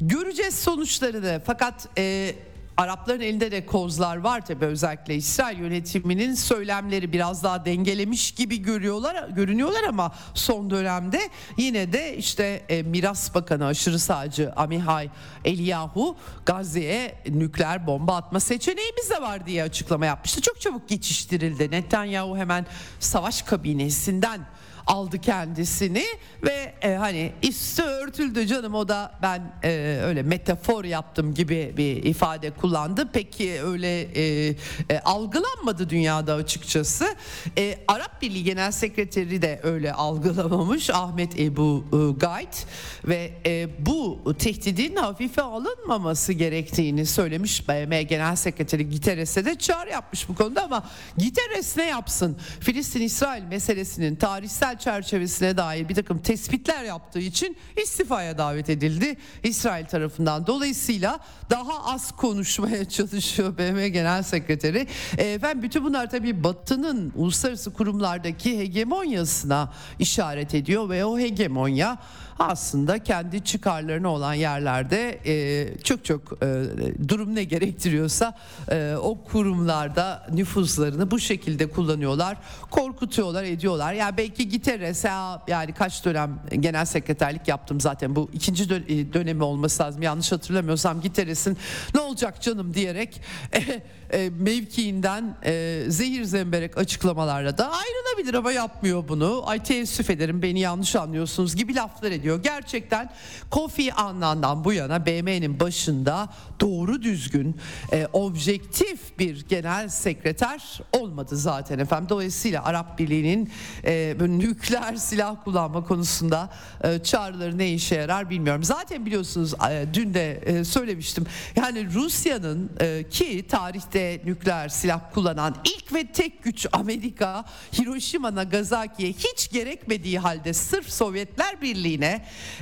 Göreceğiz sonuçlarını fakat... E, Arapların elinde de kozlar var tabi özellikle İsrail yönetiminin söylemleri biraz daha dengelemiş gibi görüyorlar görünüyorlar ama son dönemde yine de işte e, Miras Bakanı aşırı sağcı Amihai Eliyahu Gazze'ye nükleer bomba atma seçeneğimiz de var diye açıklama yapmıştı. Çok çabuk geçiştirildi. Netanyahu hemen savaş kabinesinden aldı kendisini ve e, hani üstü örtüldü canım o da ben e, öyle metafor yaptım gibi bir ifade kullandı. Peki öyle e, e, algılanmadı dünyada açıkçası. E, Arap Birliği Genel Sekreteri de öyle algılamamış Ahmet Ebu e, Gayt ve e, bu tehdidin hafife alınmaması gerektiğini söylemiş BM Genel Sekreteri Giteres'e de çağrı yapmış bu konuda ama Giteres ne yapsın? Filistin-İsrail meselesinin tarihsel çerçevesine dair bir takım tespitler yaptığı için istifaya davet edildi İsrail tarafından. Dolayısıyla daha az konuşmaya çalışıyor BM Genel Sekreteri. E, ben bütün bunlar tabii Batı'nın uluslararası kurumlardaki hegemonyasına işaret ediyor ve o hegemonya aslında kendi çıkarlarına olan yerlerde e, çok çok e, durum ne gerektiriyorsa e, o kurumlarda nüfuzlarını bu şekilde kullanıyorlar. Korkutuyorlar, ediyorlar. Ya yani belki Giteres ya yani kaç dönem genel sekreterlik yaptım zaten bu ikinci dö- dönemi olması lazım. Yanlış hatırlamıyorsam Giteres'in ne olacak canım diyerek e, e, mevkiinden e, zehir zemberek açıklamalarla da ayrılabilir ama yapmıyor bunu. Ay teessüf ederim beni yanlış anlıyorsunuz gibi laflar ediyor. Gerçekten Kofi Annan'dan bu yana BM'nin başında doğru düzgün e, objektif bir genel sekreter olmadı zaten efendim. Dolayısıyla Arap Birliği'nin e, nükleer silah kullanma konusunda e, çağrıları ne işe yarar bilmiyorum. Zaten biliyorsunuz e, dün de e, söylemiştim. Yani Rusya'nın e, ki tarihte nükleer silah kullanan ilk ve tek güç Amerika Hiroşima Nagasaki'ye hiç gerekmediği halde sırf Sovyetler Birliği'ne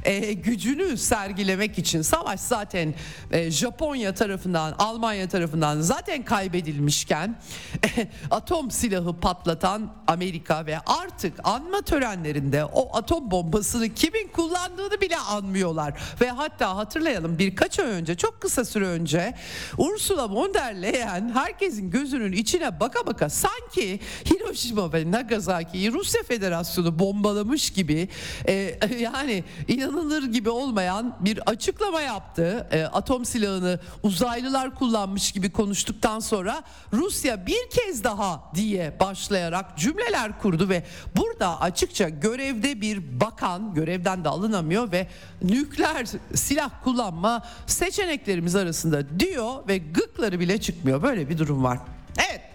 e, gücünü sergilemek için. Savaş zaten e, Japonya tarafından Almanya tarafından zaten kaybedilmişken e, atom silahı patlatan Amerika ve artık anma törenlerinde o atom bombasını kimin kullandığını bile anmıyorlar. Ve hatta hatırlayalım birkaç ay önce çok kısa süre önce Ursula von der Leyen herkesin gözünün içine baka baka sanki Hiroşima ve Nagasaki'yi Rusya Federasyonu bombalamış gibi e, yani inanılır gibi olmayan bir açıklama yaptı. E, atom silahını uzaylılar kullanmış gibi konuştuktan sonra Rusya bir kez daha diye başlayarak cümleler kurdu ve burada açıkça görevde bir bakan görevden de alınamıyor ve nükleer silah kullanma seçeneklerimiz arasında diyor ve gıkları bile çıkmıyor. Böyle bir durum var. Evet.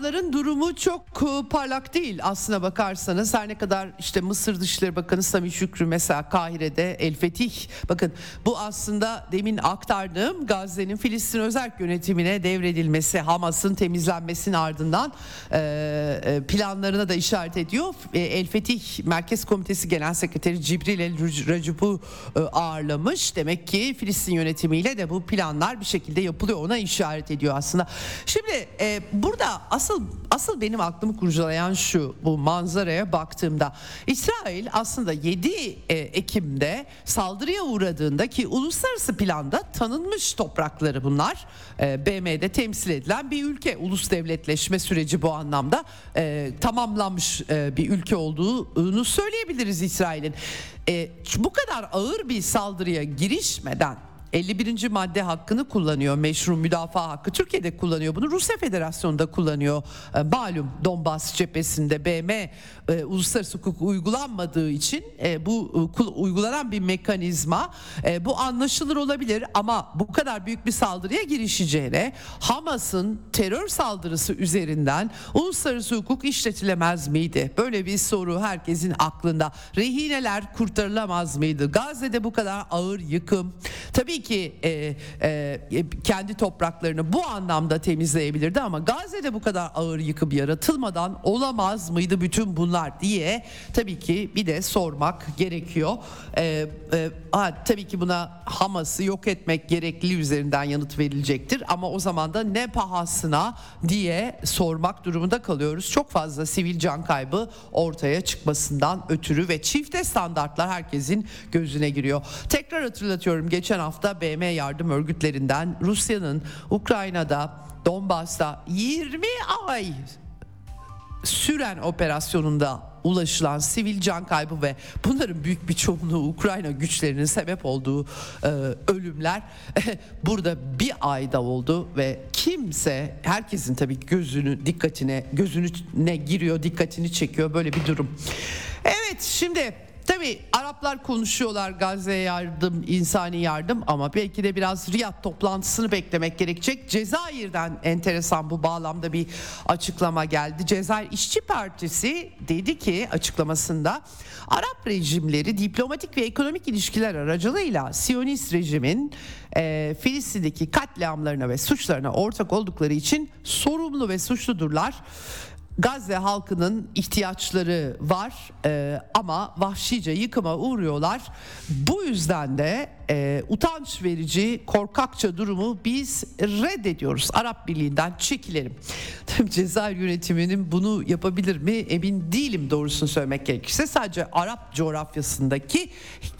Arapların durumu çok e, parlak değil aslına bakarsanız. Her ne kadar işte Mısır Dışişleri Bakanı Sami Şükrü mesela Kahire'de El Fetih. Bakın bu aslında demin aktardığım Gazze'nin Filistin özerk yönetimine devredilmesi, Hamas'ın temizlenmesinin ardından e, planlarına da işaret ediyor. E, El Fetih Merkez Komitesi Genel Sekreteri Cibril El Racup'u e, ağırlamış. Demek ki Filistin yönetimiyle de bu planlar bir şekilde yapılıyor. Ona işaret ediyor aslında. Şimdi e, burada asıl asıl benim aklımı kurcalayan şu bu manzaraya baktığımda. İsrail aslında 7 e, Ekim'de saldırıya uğradığında ki uluslararası planda tanınmış toprakları bunlar e, BM'de temsil edilen bir ülke. Ulus devletleşme süreci bu anlamda e, tamamlanmış bir ülke olduğunu söyleyebiliriz İsrail'in. Bu kadar ağır bir saldırıya girişmeden 51. madde hakkını kullanıyor. Meşru müdafaa hakkı. Türkiye'de kullanıyor bunu. Rusya Federasyonu da kullanıyor. E, malum Donbas cephesinde BM e, uluslararası hukuk uygulanmadığı için e, bu e, uygulanan bir mekanizma bu anlaşılır olabilir ama bu kadar büyük bir saldırıya girişeceğine Hamas'ın terör saldırısı üzerinden uluslararası hukuk işletilemez miydi? Böyle bir soru herkesin aklında. Rehineler kurtarılamaz mıydı? Gazze'de bu kadar ağır yıkım. Tabii ki e, e, kendi topraklarını bu anlamda temizleyebilirdi ama Gazze'de bu kadar ağır yıkım yaratılmadan olamaz mıydı bütün bunlar diye tabii ki bir de sormak gerekiyor. E, e, ha, tabii ki buna Hamas'ı yok etmek gerekli üzerinden yanıt verilecektir ama o zaman da ne pahasına diye sormak durumunda kalıyoruz. Çok fazla sivil can kaybı ortaya çıkmasından ötürü ve çifte standartlar herkesin gözüne giriyor. Tekrar hatırlatıyorum geçen hafta BM yardım örgütlerinden Rusya'nın Ukrayna'da Donbas'ta 20 ay süren operasyonunda ulaşılan sivil can kaybı ve bunların büyük bir çoğunluğu Ukrayna güçlerinin sebep olduğu e, ölümler burada bir ayda oldu ve kimse herkesin tabii gözünü dikkatine gözüne giriyor dikkatini çekiyor böyle bir durum. Evet şimdi Tabi Araplar konuşuyorlar Gazze'ye yardım, insani yardım ama belki de biraz Riyad toplantısını beklemek gerekecek. Cezayir'den enteresan bu bağlamda bir açıklama geldi. Cezayir İşçi Partisi dedi ki açıklamasında Arap rejimleri diplomatik ve ekonomik ilişkiler aracılığıyla Siyonist rejimin e, Filistin'deki katliamlarına ve suçlarına ortak oldukları için sorumlu ve suçludurlar Gazze halkının ihtiyaçları var e, ama vahşice yıkıma uğruyorlar. Bu yüzden de e, utanç verici korkakça durumu biz reddediyoruz. Arap Birliği'nden çekilelim. Tabii Cezayir yönetiminin bunu yapabilir mi emin değilim doğrusunu söylemek gerekirse. Sadece Arap coğrafyasındaki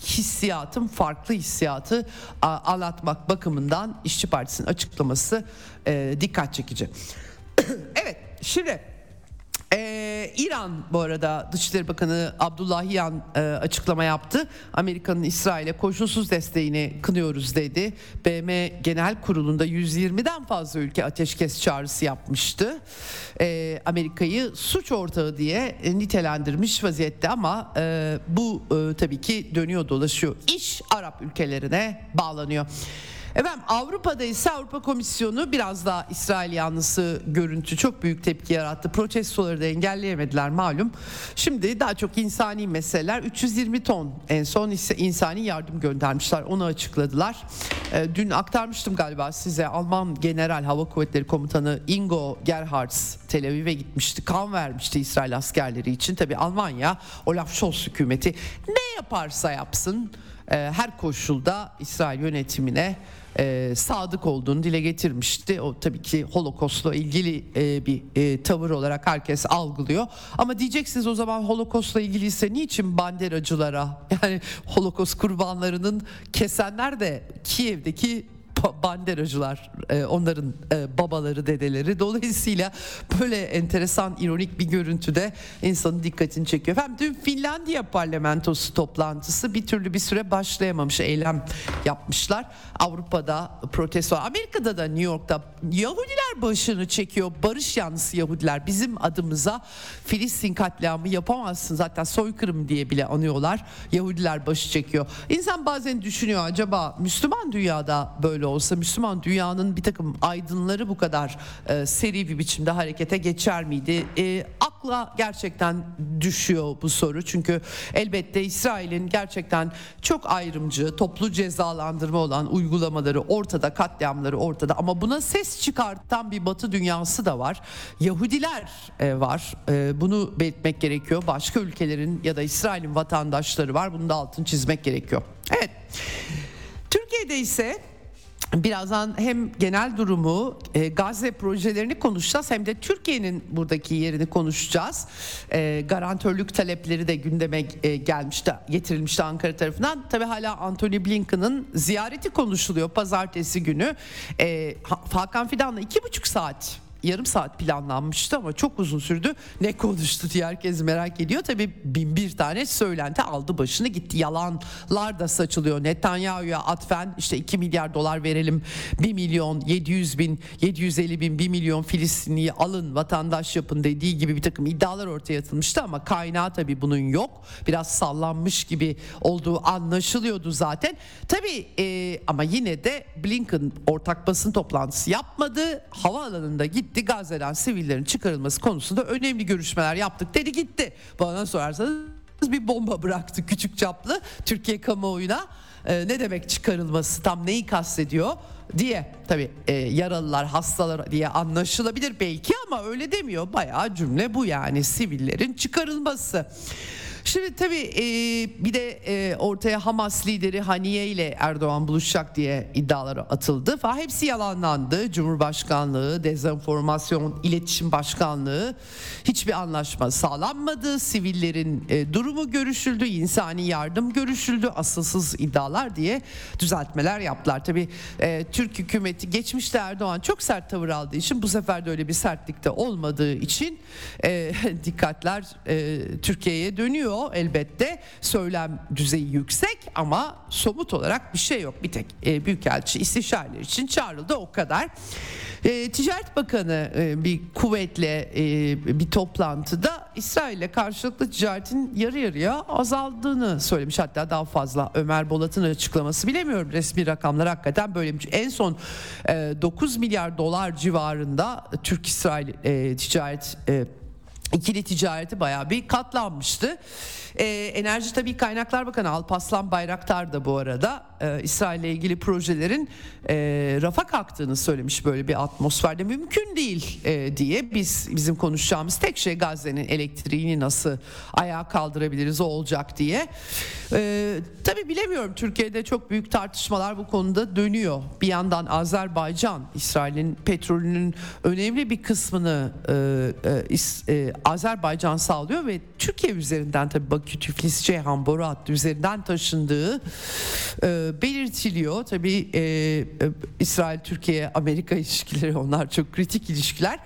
hissiyatın farklı hissiyatı a, anlatmak bakımından İşçi Partisi'nin açıklaması e, dikkat çekici. evet şimdi ee, İran bu arada Dışişleri Bakanı Abdullahiyan e, açıklama yaptı. Amerika'nın İsrail'e koşulsuz desteğini kınıyoruz dedi. BM Genel Kurulu'nda 120'den fazla ülke ateşkes çağrısı yapmıştı. Ee, Amerika'yı suç ortağı diye nitelendirmiş vaziyette ama e, bu e, tabii ki dönüyor dolaşıyor. İş Arap ülkelerine bağlanıyor. Efendim Avrupa'da ise Avrupa Komisyonu biraz daha İsrail yanlısı görüntü çok büyük tepki yarattı. Protestoları da engelleyemediler malum. Şimdi daha çok insani meseleler 320 ton en son insani yardım göndermişler onu açıkladılar. E, dün aktarmıştım galiba size Alman General Hava Kuvvetleri Komutanı Ingo Gerhards Tel Aviv'e gitmişti. Kan vermişti İsrail askerleri için. Tabi Almanya Olaf Scholz hükümeti ne yaparsa yapsın e, her koşulda İsrail yönetimine e, sadık olduğunu dile getirmişti. O tabii ki Holokost'la ilgili e, bir e, tavır olarak herkes algılıyor. Ama diyeceksiniz o zaman Holokost'la ilgiliyse niçin banderacılara yani Holokost kurbanlarının kesenler de Kiev'deki banderacılar e, onların e, babaları dedeleri. Dolayısıyla böyle enteresan ironik bir görüntüde insanın dikkatini çekiyor. Efendim dün Finlandiya parlamentosu toplantısı bir türlü bir süre başlayamamış eylem yapmışlar. Avrupa'da protesto Amerika'da da New York'ta. Yahudiler başını çekiyor. Barış yanlısı Yahudiler. Bizim adımıza Filistin katliamı yapamazsın. Zaten soykırım diye bile anıyorlar. Yahudiler başı çekiyor. İnsan bazen düşünüyor acaba Müslüman dünyada böyle olsa Müslüman dünyanın bir takım aydınları bu kadar e, seri bir biçimde harekete geçer miydi? E, akla gerçekten düşüyor bu soru. Çünkü elbette İsrail'in gerçekten çok ayrımcı, toplu cezalandırma olan uygulamaları ortada, katliamları ortada ama buna ses çıkartan bir batı dünyası da var. Yahudiler e, var. E, bunu belirtmek gerekiyor. Başka ülkelerin ya da İsrail'in vatandaşları var. Bunu da altını çizmek gerekiyor. Evet. Türkiye'de ise Birazdan hem genel durumu, e, Gazze projelerini konuşacağız hem de Türkiye'nin buradaki yerini konuşacağız. E, garantörlük talepleri de gündeme e, gelmişti, getirilmişti Ankara tarafından. Tabi hala Anthony Blinken'ın ziyareti konuşuluyor pazartesi günü. E, Hakan Fidan'la iki buçuk saat yarım saat planlanmıştı ama çok uzun sürdü. Ne konuştu diye herkes merak ediyor. Tabii bin bir tane söylenti aldı başını gitti. Yalanlar da saçılıyor. Netanyahu'ya atfen işte 2 milyar dolar verelim. 1 milyon 700 bin 750 bin 1 milyon Filistinliyi alın vatandaş yapın dediği gibi bir takım iddialar ortaya atılmıştı ama kaynağı tabii bunun yok. Biraz sallanmış gibi olduğu anlaşılıyordu zaten. Tabii e, ama yine de Blinken ortak basın toplantısı yapmadı. Havaalanında gitti gitti Gazze'den sivillerin çıkarılması konusunda önemli görüşmeler yaptık dedi gitti. Bana sorarsanız bir bomba bıraktı küçük çaplı Türkiye kamuoyuna. Ee, ne demek çıkarılması tam neyi kastediyor diye tabi e, yaralılar hastalar diye anlaşılabilir belki ama öyle demiyor bayağı cümle bu yani sivillerin çıkarılması. Şimdi tabii e, bir de e, ortaya Hamas lideri Haniye ile Erdoğan buluşacak diye iddialar atıldı. Falan hepsi yalanlandı. Cumhurbaşkanlığı, dezenformasyon, iletişim başkanlığı hiçbir anlaşma sağlanmadı. Sivillerin e, durumu görüşüldü, insani yardım görüşüldü. Asılsız iddialar diye düzeltmeler yaptılar. Tabii e, Türk hükümeti geçmişte Erdoğan çok sert tavır aldığı için bu sefer de öyle bir sertlikte olmadığı için e, dikkatler e, Türkiye'ye dönüyor oluyor elbette. Söylem düzeyi yüksek ama somut olarak bir şey yok. Bir tek e, Büyükelçi istişareler için çağrıldı o kadar. E, Ticaret Bakanı e, bir kuvvetle e, bir toplantıda İsrail ile karşılıklı ticaretin yarı yarıya azaldığını söylemiş. Hatta daha fazla Ömer Bolat'ın açıklaması bilemiyorum resmi rakamlar hakikaten böyleymiş. En son e, 9 milyar dolar civarında Türk-İsrail e, ticaret e, İkili ticareti bayağı bir katlanmıştı. Ee, Enerji Tabii Kaynaklar Bakanı Alpaslan Bayraktar da bu arada e, İsrail ile ilgili projelerin e, rafa kalktığını söylemiş böyle bir atmosferde mümkün değil e, diye biz bizim konuşacağımız tek şey Gazze'nin elektriğini nasıl ayağa kaldırabiliriz o olacak diye. E, tabii bilemiyorum Türkiye'de çok büyük tartışmalar bu konuda dönüyor. Bir yandan Azerbaycan İsrail'in petrolünün önemli bir kısmını e, e, e, Azerbaycan sağlıyor ve Türkiye üzerinden tabii Bakü Tiflis Ceyhan boru hattı üzerinden taşındığı e, belirtiliyor. Tabii e, e, İsrail Türkiye Amerika ilişkileri onlar çok kritik ilişkiler.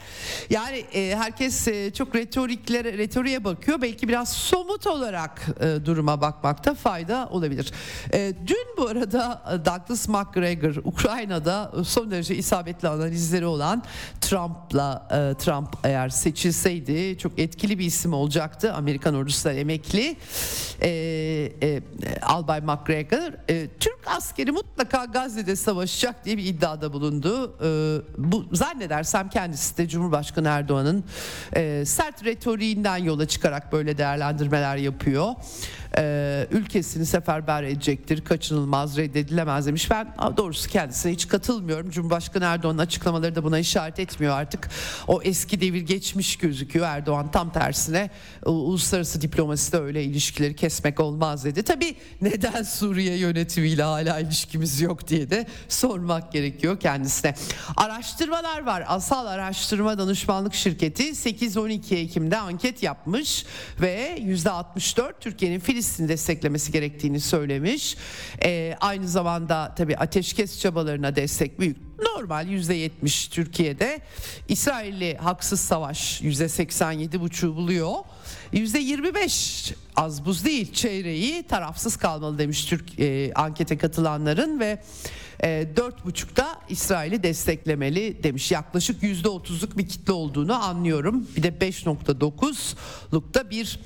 Yani e, herkes e, çok retoriklere retoriğe bakıyor. Belki biraz somut olarak e, duruma bakmakta fayda olabilir. E, dün bu arada Douglas McGregor Ukrayna'da son derece isabetli analizleri olan Trump'la e, Trump eğer seçilseydi çok etkili bir isim olacaktı. Amerikan ordusundan emekli e, e, Albay McGregor e, Türk askeri mutlaka Gazze'de savaşacak diye bir iddiada bulundu. E, bu zannedersem kendisi de Cumhurbaşkanı Erdoğan'ın e, sert retoriğinden yola çıkarak böyle değerlendirmeler yapıyor e, ülkesini seferber edecektir, kaçınılmaz, reddedilemez demiş. Ben doğrusu kendisine hiç katılmıyorum. Cumhurbaşkanı Erdoğan'ın açıklamaları da buna işaret etmiyor artık. O eski devir geçmiş gözüküyor. Erdoğan tam tersine uluslararası diplomaside öyle ilişkileri kesmek olmaz dedi. Tabii neden Suriye yönetimiyle hala ilişkimiz yok diye de sormak gerekiyor kendisine. Araştırmalar var. Asal Araştırma Danışmanlık Şirketi 8-12 Ekim'de anket yapmış ve %64 Türkiye'nin Filistin desteklemesi gerektiğini söylemiş. E, aynı zamanda tabii ateşkes çabalarına destek büyük. Normal %70 Türkiye'de. İsrailli haksız savaş %87,5 buluyor. %25 az buz değil çeyreği tarafsız kalmalı demiş Türk e, ankete katılanların ve e, dört buçukta İsrail'i desteklemeli demiş. Yaklaşık yüzde otuzluk bir kitle olduğunu anlıyorum. Bir de 5.9'lukta bir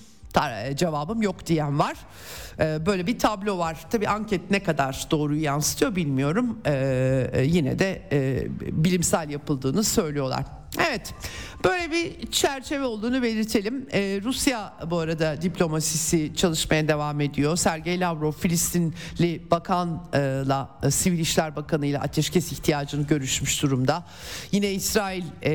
cevabım yok diyen var. E, böyle bir tablo var. Tabi anket ne kadar doğruyu yansıtıyor bilmiyorum. E, yine de bilimsel yapıldığını söylüyorlar. Evet böyle bir çerçeve olduğunu belirtelim. Ee, Rusya bu arada diplomasisi çalışmaya devam ediyor. Sergey Lavrov Filistinli bakanla e, Sivil İşler Bakanı ile ateşkes ihtiyacını görüşmüş durumda. Yine İsrail e,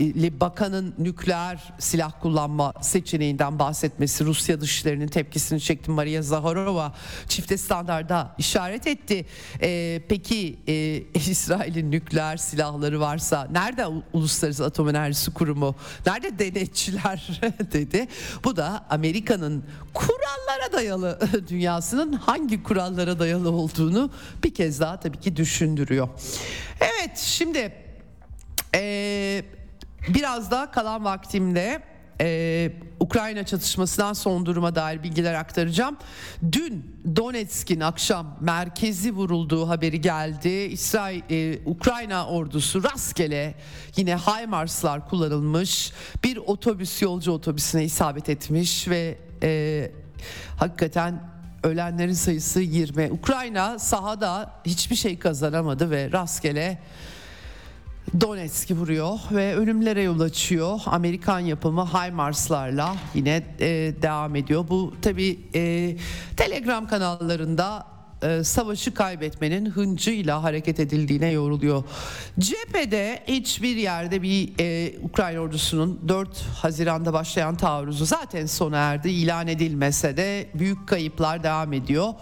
e, bakanın nükleer silah kullanma seçeneğinden bahsetmesi Rusya dışlarının tepkisini çekti. Maria Zaharova çifte standarda işaret etti. E, peki e, İsrail'in nükleer silahları varsa nerede Uluslararası Atom Enerjisi Kurumu? Nerede denetçiler dedi. Bu da Amerika'nın kurallara dayalı dünyasının hangi kurallara dayalı olduğunu bir kez daha tabii ki düşündürüyor. Evet şimdi ee, biraz daha kalan vaktimde e, Ukrayna çatışmasından son duruma dair bilgiler aktaracağım. Dün Donetsk'in akşam merkezi vurulduğu haberi geldi. İsrail e, Ukrayna ordusu rastgele yine HIMARS'lar kullanılmış bir otobüs yolcu otobüsüne isabet etmiş ve e, hakikaten ölenlerin sayısı 20. Ukrayna sahada hiçbir şey kazanamadı ve rastgele Donetsk'i vuruyor ve ölümlere yol açıyor. Amerikan yapımı HIMARS'larla yine e, devam ediyor. Bu tabi e, Telegram kanallarında e, savaşı kaybetmenin hıncıyla hareket edildiğine yoruluyor. Cephede hiçbir yerde bir e, Ukrayna ordusunun 4 Haziran'da başlayan taarruzu zaten sona erdi. ilan edilmese de büyük kayıplar devam ediyor.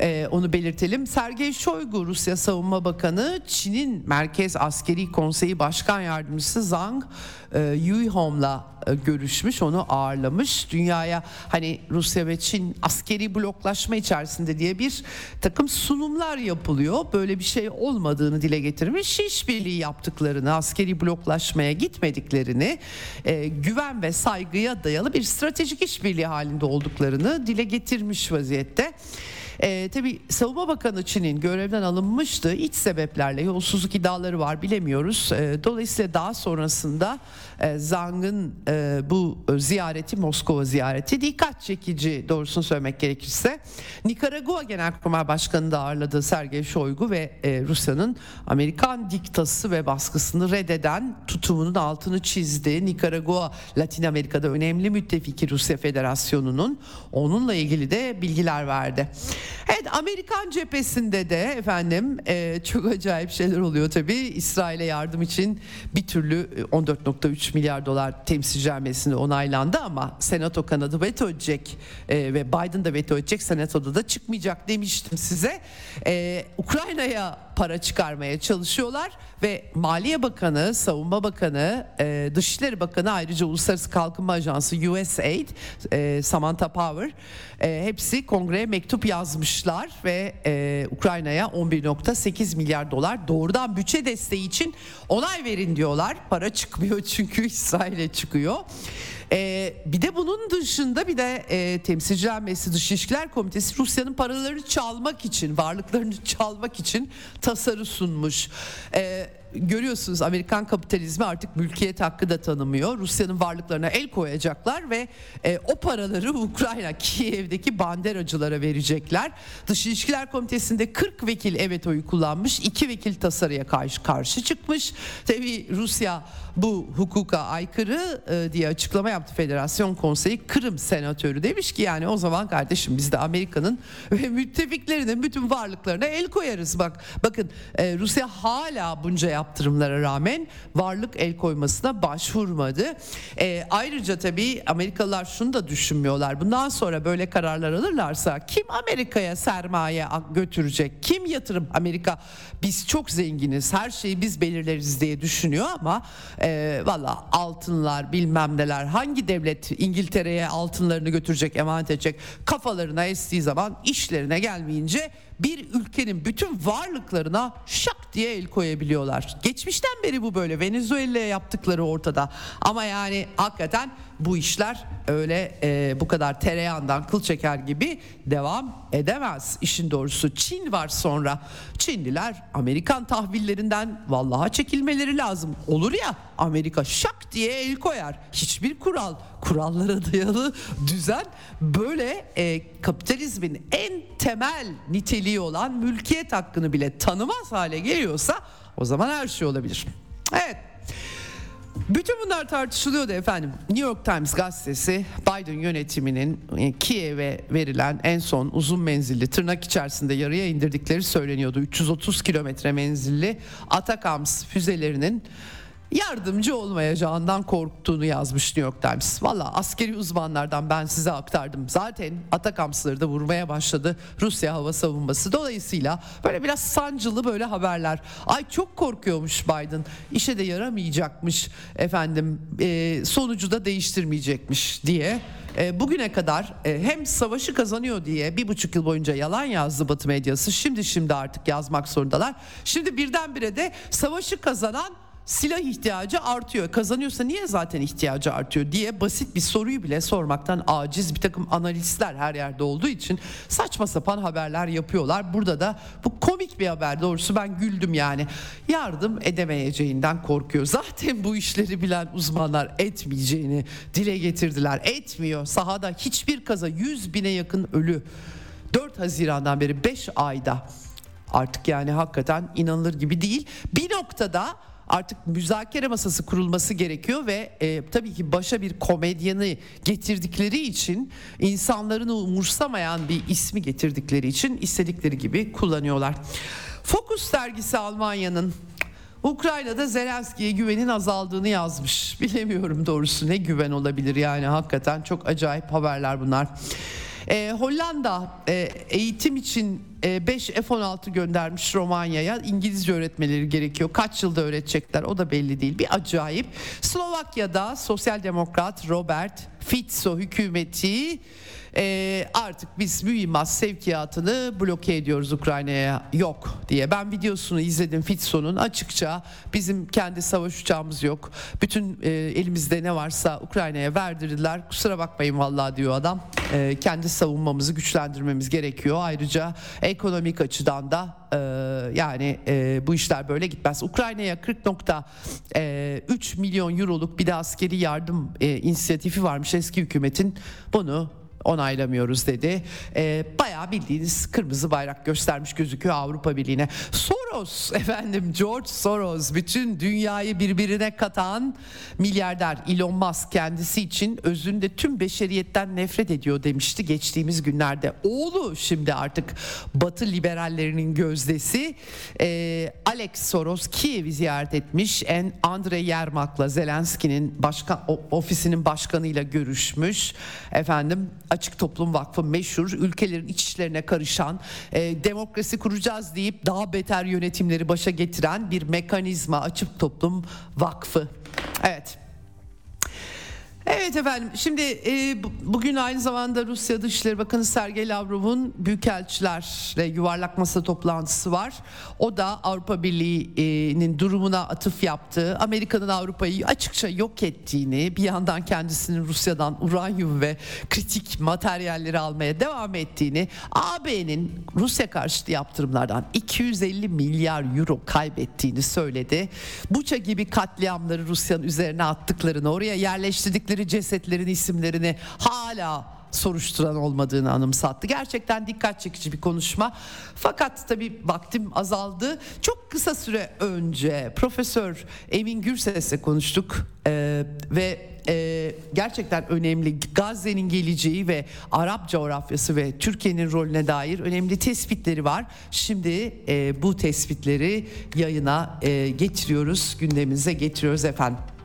E, onu belirtelim. Sergey Shoigu Rusya Savunma Bakanı Çin'in Merkez Askeri Konseyi Başkan Yardımcısı Zhang e, Yuihom'la e, görüşmüş, onu ağırlamış. Dünyaya hani Rusya ve Çin askeri bloklaşma içerisinde diye bir takım sunumlar yapılıyor. Böyle bir şey olmadığını dile getirmiş. İşbirliği yaptıklarını, askeri bloklaşmaya gitmediklerini, e, güven ve saygıya dayalı bir stratejik işbirliği halinde olduklarını dile getirmiş vaziyette. E, tabii Savunma Bakanı Çin'in görevden alınmıştı. İç sebeplerle yolsuzluk iddiaları var bilemiyoruz. E, dolayısıyla daha sonrasında e, Zhang'ın e, bu ziyareti Moskova ziyareti dikkat çekici doğrusunu söylemek gerekirse. Nikaragua Genelkurmay Başkanı da ağırladı Sergey Shoigu ve e, Rusya'nın Amerikan diktası ve baskısını reddeden tutumunun altını çizdi. Nikaragua Latin Amerika'da önemli müttefiki Rusya Federasyonu'nun onunla ilgili de bilgiler verdi. Evet Amerikan cephesinde de efendim e, çok acayip şeyler oluyor tabii. İsrail'e yardım için bir türlü 14.3 milyar dolar temsilci hamlesinde onaylandı ama Senato kanadı veto edecek e, ve Biden da veto edecek. Senato'da da çıkmayacak demiştim size. E, Ukrayna'ya para çıkarmaya çalışıyorlar ve Maliye Bakanı, Savunma Bakanı, e, Dışişleri Bakanı ayrıca Uluslararası Kalkınma Ajansı USAID, e, Samantha Power e, hepsi kongreye mektup yazmışlar ve e, Ukrayna'ya 11.8 milyar dolar doğrudan bütçe desteği için onay verin diyorlar. Para çıkmıyor çünkü İsrail'e çıkıyor. Ee, bir de bunun dışında bir de e, Temsilciler Meclisi Dış Komitesi Rusya'nın paralarını çalmak için, varlıklarını çalmak için tasarı sunmuş. Ee, görüyorsunuz Amerikan kapitalizmi artık mülkiyet hakkı da tanımıyor. Rusya'nın varlıklarına el koyacaklar ve e, o paraları Ukrayna Kiev'deki banderacılara verecekler. Dış İlişkiler Komitesi'nde 40 vekil evet oyu kullanmış. 2 vekil tasarıya karşı karşı çıkmış. Tabi Rusya bu hukuka aykırı e, diye açıklama yaptı Federasyon Konseyi Kırım senatörü demiş ki yani o zaman kardeşim biz de Amerika'nın ve müttefiklerinin bütün varlıklarına el koyarız bak bakın e, Rusya hala bunca yaptırımlara rağmen varlık el koymasına başvurmadı. E, ayrıca tabii Amerikalılar şunu da düşünmüyorlar. Bundan sonra böyle kararlar alırlarsa kim Amerika'ya sermaye götürecek? Kim yatırım? Amerika biz çok zenginiz her şeyi biz belirleriz diye düşünüyor ama e, valla altınlar bilmem neler hangi devlet İngiltere'ye altınlarını götürecek emanet edecek kafalarına estiği zaman işlerine gelmeyince bir ülkenin bütün varlıklarına şak diye el koyabiliyorlar. Geçmişten beri bu böyle Venezuela'ya yaptıkları ortada ama yani hakikaten bu işler öyle e, bu kadar tereyağından kıl çeker gibi devam edemez. İşin doğrusu Çin var sonra. Çinliler Amerikan tahvillerinden vallaha çekilmeleri lazım. Olur ya Amerika şak diye el koyar. Hiçbir kural, kurallara dayalı düzen böyle e, kapitalizmin en temel niteliği olan mülkiyet hakkını bile tanımaz hale geliyorsa o zaman her şey olabilir. Evet. Bütün bunlar tartışılıyordu efendim. New York Times gazetesi Biden yönetiminin e, Kiev'e verilen en son uzun menzilli tırnak içerisinde yarıya indirdikleri söyleniyordu. 330 kilometre menzilli Atakams füzelerinin yardımcı olmayacağından korktuğunu yazmış New York Times. Valla askeri uzmanlardan ben size aktardım. Zaten Atakamsları da vurmaya başladı Rusya hava savunması. Dolayısıyla böyle biraz sancılı böyle haberler. Ay çok korkuyormuş Biden. İşe de yaramayacakmış efendim. E, sonucu da değiştirmeyecekmiş diye e, bugüne kadar e, hem savaşı kazanıyor diye bir buçuk yıl boyunca yalan yazdı Batı medyası. Şimdi şimdi artık yazmak zorundalar. Şimdi birdenbire de savaşı kazanan silah ihtiyacı artıyor. Kazanıyorsa niye zaten ihtiyacı artıyor diye basit bir soruyu bile sormaktan aciz bir takım analistler her yerde olduğu için saçma sapan haberler yapıyorlar. Burada da bu komik bir haber doğrusu ben güldüm yani. Yardım edemeyeceğinden korkuyor. Zaten bu işleri bilen uzmanlar etmeyeceğini dile getirdiler. Etmiyor. Sahada hiçbir kaza 100 bine yakın ölü. 4 Haziran'dan beri 5 ayda artık yani hakikaten inanılır gibi değil. Bir noktada artık müzakere masası kurulması gerekiyor ve e, tabii ki başa bir komedyanı getirdikleri için insanların umursamayan bir ismi getirdikleri için istedikleri gibi kullanıyorlar. Focus dergisi Almanya'nın Ukrayna'da Zelenski'ye güvenin azaldığını yazmış. Bilemiyorum doğrusu ne güven olabilir yani hakikaten çok acayip haberler bunlar. E, Hollanda e, eğitim için 5 e, F-16 göndermiş Romanya'ya. İngilizce öğretmeleri gerekiyor. Kaç yılda öğretecekler o da belli değil. Bir acayip. Slovakya'da Sosyal Demokrat Robert Fico hükümeti e, artık biz mühimmat sevkiyatını bloke ediyoruz Ukrayna'ya yok diye. Ben videosunu izledim Fico'nun açıkça bizim kendi savaş uçağımız yok. Bütün e, elimizde ne varsa Ukrayna'ya verdirdiler. Kusura bakmayın vallahi diyor adam. E, kendi savunmamızı güçlendirmemiz gerekiyor. Ayrıca ekonomik açıdan da e, yani e, bu işler böyle gitmez. Ukrayna'ya 40.3 e, milyon euroluk bir de askeri yardım e, inisiyatifi varmış eski hükümetin. Bunu onaylamıyoruz dedi. E, bayağı bildiğiniz kırmızı bayrak göstermiş gözüküyor Avrupa Birliği'ne. Soros efendim George Soros bütün dünyayı birbirine katan milyarder Elon Musk kendisi için özünde tüm beşeriyetten nefret ediyor demişti geçtiğimiz günlerde. Oğlu şimdi artık Batı liberallerinin gözdesi e, Alex Soros Kiev'i ziyaret etmiş. En Andrei Yermak'la Zelenski'nin başkan ofisinin başkanıyla görüşmüş. Efendim Açık Toplum Vakfı meşhur ülkelerin iç işlerine karışan e, demokrasi kuracağız deyip daha beter yönetimleri başa getiren bir mekanizma Açık Toplum Vakfı. Evet. Evet efendim şimdi e, bugün aynı zamanda Rusya Dışişleri Bakanı Sergey Lavrov'un büyükelçilerle yuvarlak masa toplantısı var. O da Avrupa Birliği'nin durumuna atıf yaptığı, Amerika'nın Avrupa'yı açıkça yok ettiğini, bir yandan kendisinin Rusya'dan uranyum ve kritik materyalleri almaya devam ettiğini, AB'nin Rusya karşıtı yaptırımlardan 250 milyar euro kaybettiğini söyledi. Buça gibi katliamları Rusya'nın üzerine attıklarını, oraya yerleştirdikleri gördükleri cesetlerin isimlerini hala soruşturan olmadığını anımsattı. Gerçekten dikkat çekici bir konuşma. Fakat tabii vaktim azaldı. Çok kısa süre önce Profesör Emin Gürses'le konuştuk ee, ve e, gerçekten önemli Gazze'nin geleceği ve Arap coğrafyası ve Türkiye'nin rolüne dair önemli tespitleri var. Şimdi e, bu tespitleri yayına e, getiriyoruz, gündemimize getiriyoruz efendim.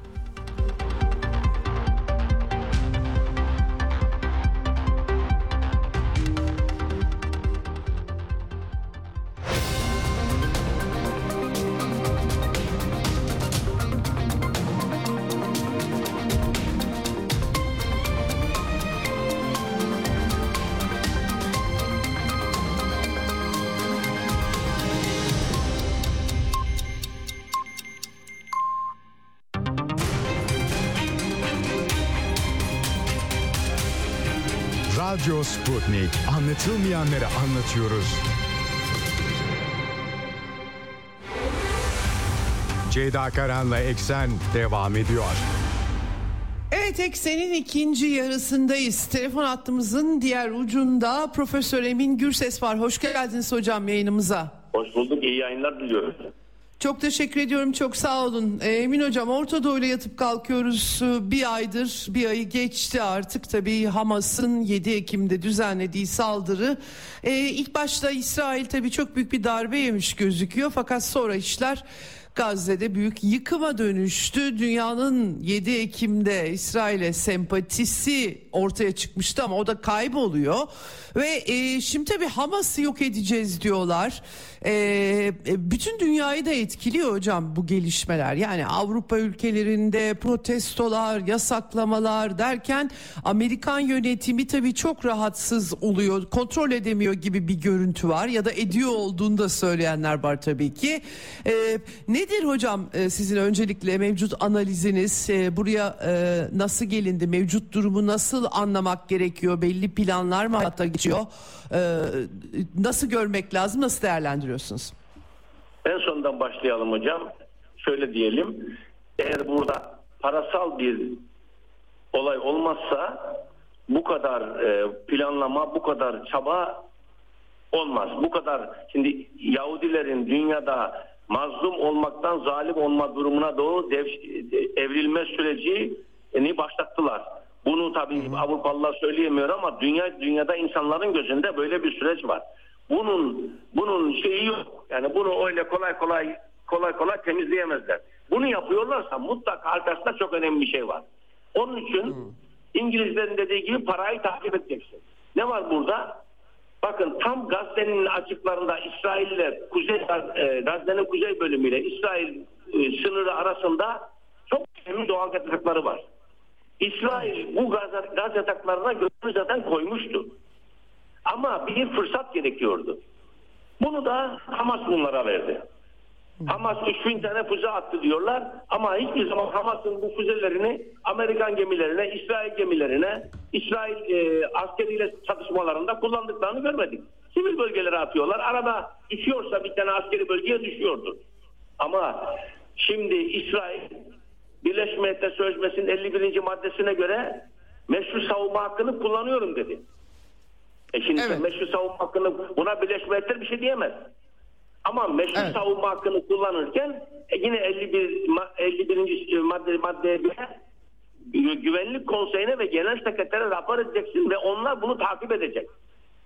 Sputnik. Anlatılmayanları anlatıyoruz. Ceyda Karan'la Eksen devam ediyor. Evet Eksen'in ikinci yarısındayız. Telefon hattımızın diğer ucunda Profesör Emin Gürses var. Hoş geldiniz hocam yayınımıza. Hoş bulduk. İyi yayınlar diliyorum. Çok teşekkür ediyorum. Çok sağ olun. Ee, Emin Hocam Orta Doğu'yla yatıp kalkıyoruz. Ee, bir aydır, bir ayı geçti artık. Tabii Hamas'ın 7 Ekim'de düzenlediği saldırı. Ee, ilk başta İsrail tabii çok büyük bir darbe yemiş gözüküyor. Fakat sonra işler Gazze'de büyük yıkıma dönüştü. Dünyanın 7 Ekim'de İsrail'e sempatisi ortaya çıkmıştı ama o da kayboluyor. Ve e, şimdi tabii Hamas'ı yok edeceğiz diyorlar. E, e, bütün dünyayı da etkiliyor hocam bu gelişmeler. Yani Avrupa ülkelerinde protestolar, yasaklamalar derken Amerikan yönetimi tabii çok rahatsız oluyor. Kontrol edemiyor gibi bir görüntü var ya da ediyor olduğunu da söyleyenler var tabii ki. E, nedir hocam e, sizin öncelikle mevcut analiziniz? E, buraya e, nasıl gelindi? Mevcut durumu nasıl anlamak gerekiyor? Belli planlar mı hatta geçiyor? Nasıl görmek lazım? Nasıl değerlendiriyorsunuz? En sondan başlayalım hocam. Şöyle diyelim. Eğer burada parasal bir olay olmazsa bu kadar planlama, bu kadar çaba olmaz. Bu kadar şimdi Yahudilerin dünyada mazlum olmaktan zalim olma durumuna doğru dev, evrilme süreci ni başlattılar. Bunu tabii Avrupalılar söyleyemiyor ama dünya dünyada insanların gözünde böyle bir süreç var. Bunun bunun şeyi yok. Yani bunu öyle kolay kolay kolay kolay temizleyemezler. Bunu yapıyorlarsa mutlaka arkasında çok önemli bir şey var. Onun için İngilizlerin dediği gibi parayı takip edeceksin. Ne var burada? Bakın tam Gazze'nin açıklarında İsrail ile Kuzey e, Gazze'nin kuzey bölümüyle İsrail e, sınırı arasında çok önemli doğal kaynakları var. İsrail bu gaz, gaz yataklarına gözünü zaten koymuştu. Ama bir fırsat gerekiyordu. Bunu da Hamas bunlara verdi. Hamas 3000 tane füze attı diyorlar ama hiçbir zaman Hamas'ın bu füzelerini Amerikan gemilerine, İsrail gemilerine, İsrail e, askeriyle çatışmalarında kullandıklarını görmedik. Sivil bölgelere atıyorlar. Arada düşüyorsa bir tane askeri bölgeye düşüyordur. Ama şimdi İsrail Birleşmiş Milletler Sözleşmesi'nin 51. maddesine göre meşru savunma hakkını kullanıyorum dedi. E şimdi Evet. meşru savunma hakkını buna Birleşmiş Milletler bir şey diyemez. Ama meşru Evet. savunma hakkını kullanırken e, yine 51 ma- 51. madde maddeye göre Gü- Güvenlik Konseyi'ne ve Genel Sekretere rapor edeceksin ve onlar bunu takip edecek.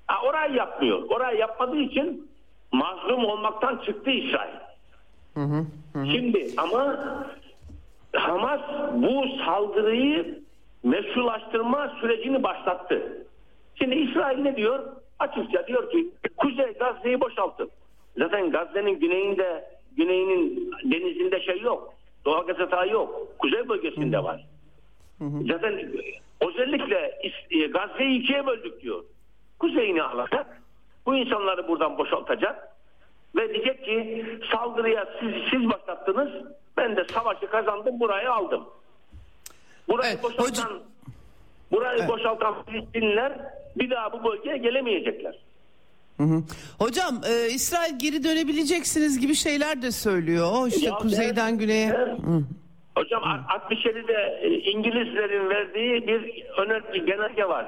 Ha, orayı yapmıyor. Orayı yapmadığı için mazlum olmaktan çıktı İsrail. Şimdi ama Hamas bu saldırıyı meşrulaştırma sürecini başlattı. Şimdi İsrail ne diyor? Açıkça diyor ki Kuzey Gazze'yi boşaltın. Zaten Gazze'nin güneyinde güneyinin denizinde şey yok. Doğal gaz yatağı yok. Kuzey bölgesinde var. Zaten özellikle e, Gazze'yi ikiye böldük diyor. Kuzeyini alacak. Bu insanları buradan boşaltacak. Ve diyecek ki saldırıya siz, siz başlattınız. Ben de savaşı kazandım burayı aldım. Burayı Evet, boşaltan hocam- burayı Evet. boşaltan Filistinliler bir daha bu bölgeye gelemeyecekler. Hocam e, İsrail geri dönebileceksiniz gibi şeyler de söylüyor. İşte Ya kuzeyden ben- güneye. ben- Hocam 67'de e, İngilizlerin verdiği bir önemli genelge var.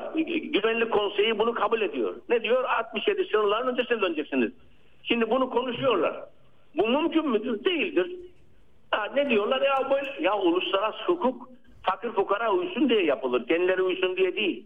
Güvenlik Konseyi bunu kabul ediyor. Ne diyor? 67 sınırların öncesine döneceksiniz. Şimdi bunu konuşuyorlar. Bu mümkün müdür? Değildir. Ha, ne diyorlar? Ya, böyle, ya uluslararası hukuk fakir fukara uysun diye yapılır. Kendileri uysun diye değil.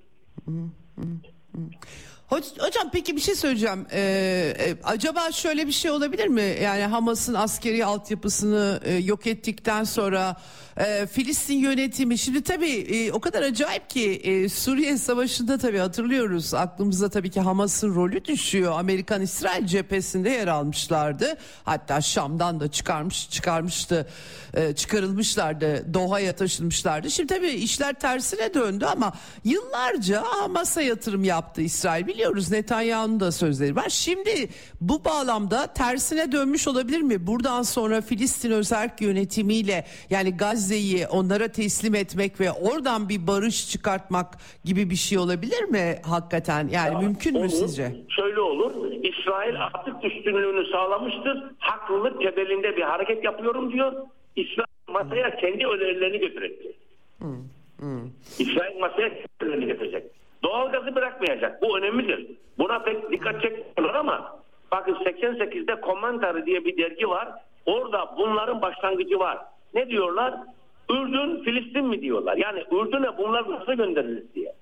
Hocam peki bir şey söyleyeceğim. Ee, e, acaba şöyle bir şey olabilir mi? Yani Hamas'ın askeri altyapısını e, yok ettikten sonra e, Filistin yönetimi şimdi tabii e, o kadar acayip ki e, Suriye Savaşı'nda tabii hatırlıyoruz. Aklımıza tabii ki Hamas'ın rolü düşüyor. Amerikan İsrail cephesinde yer almışlardı. Hatta Şam'dan da çıkarmış çıkarmıştı. e, çıkarılmışlardı. Doha'ya taşınmışlardı. Şimdi tabii işler tersine döndü ama yıllarca Hamas'a yatırım yaptı İsrail. Biliyoruz Netanyahu'nun da sözleri var. Şimdi bu bağlamda tersine dönmüş olabilir mi? Buradan sonra Filistin özerk yönetimiyle yani Gazze'yi onlara teslim etmek ve oradan bir barış çıkartmak gibi bir şey olabilir mi hakikaten? Yani mümkün mü sizce? Şöyle olur. İsrail artık üstünlüğünü sağlamıştır. Haklılık temelinde bir hareket yapıyorum diyor. İsrail masaya kendi önerilerini götürecek. İsrail masaya kendi önerilerini getirecek. Doğalgazı bırakmayacak. Bu önemlidir. Buna pek dikkat çekmiyorlar ama bakın 88'de Komentary diye bir dergi var. Orada bunların başlangıcı var. Ne diyorlar? Ürdün Filistin mi diyorlar. Yani Ürdün'e bunlar nasıl göndeririz diye.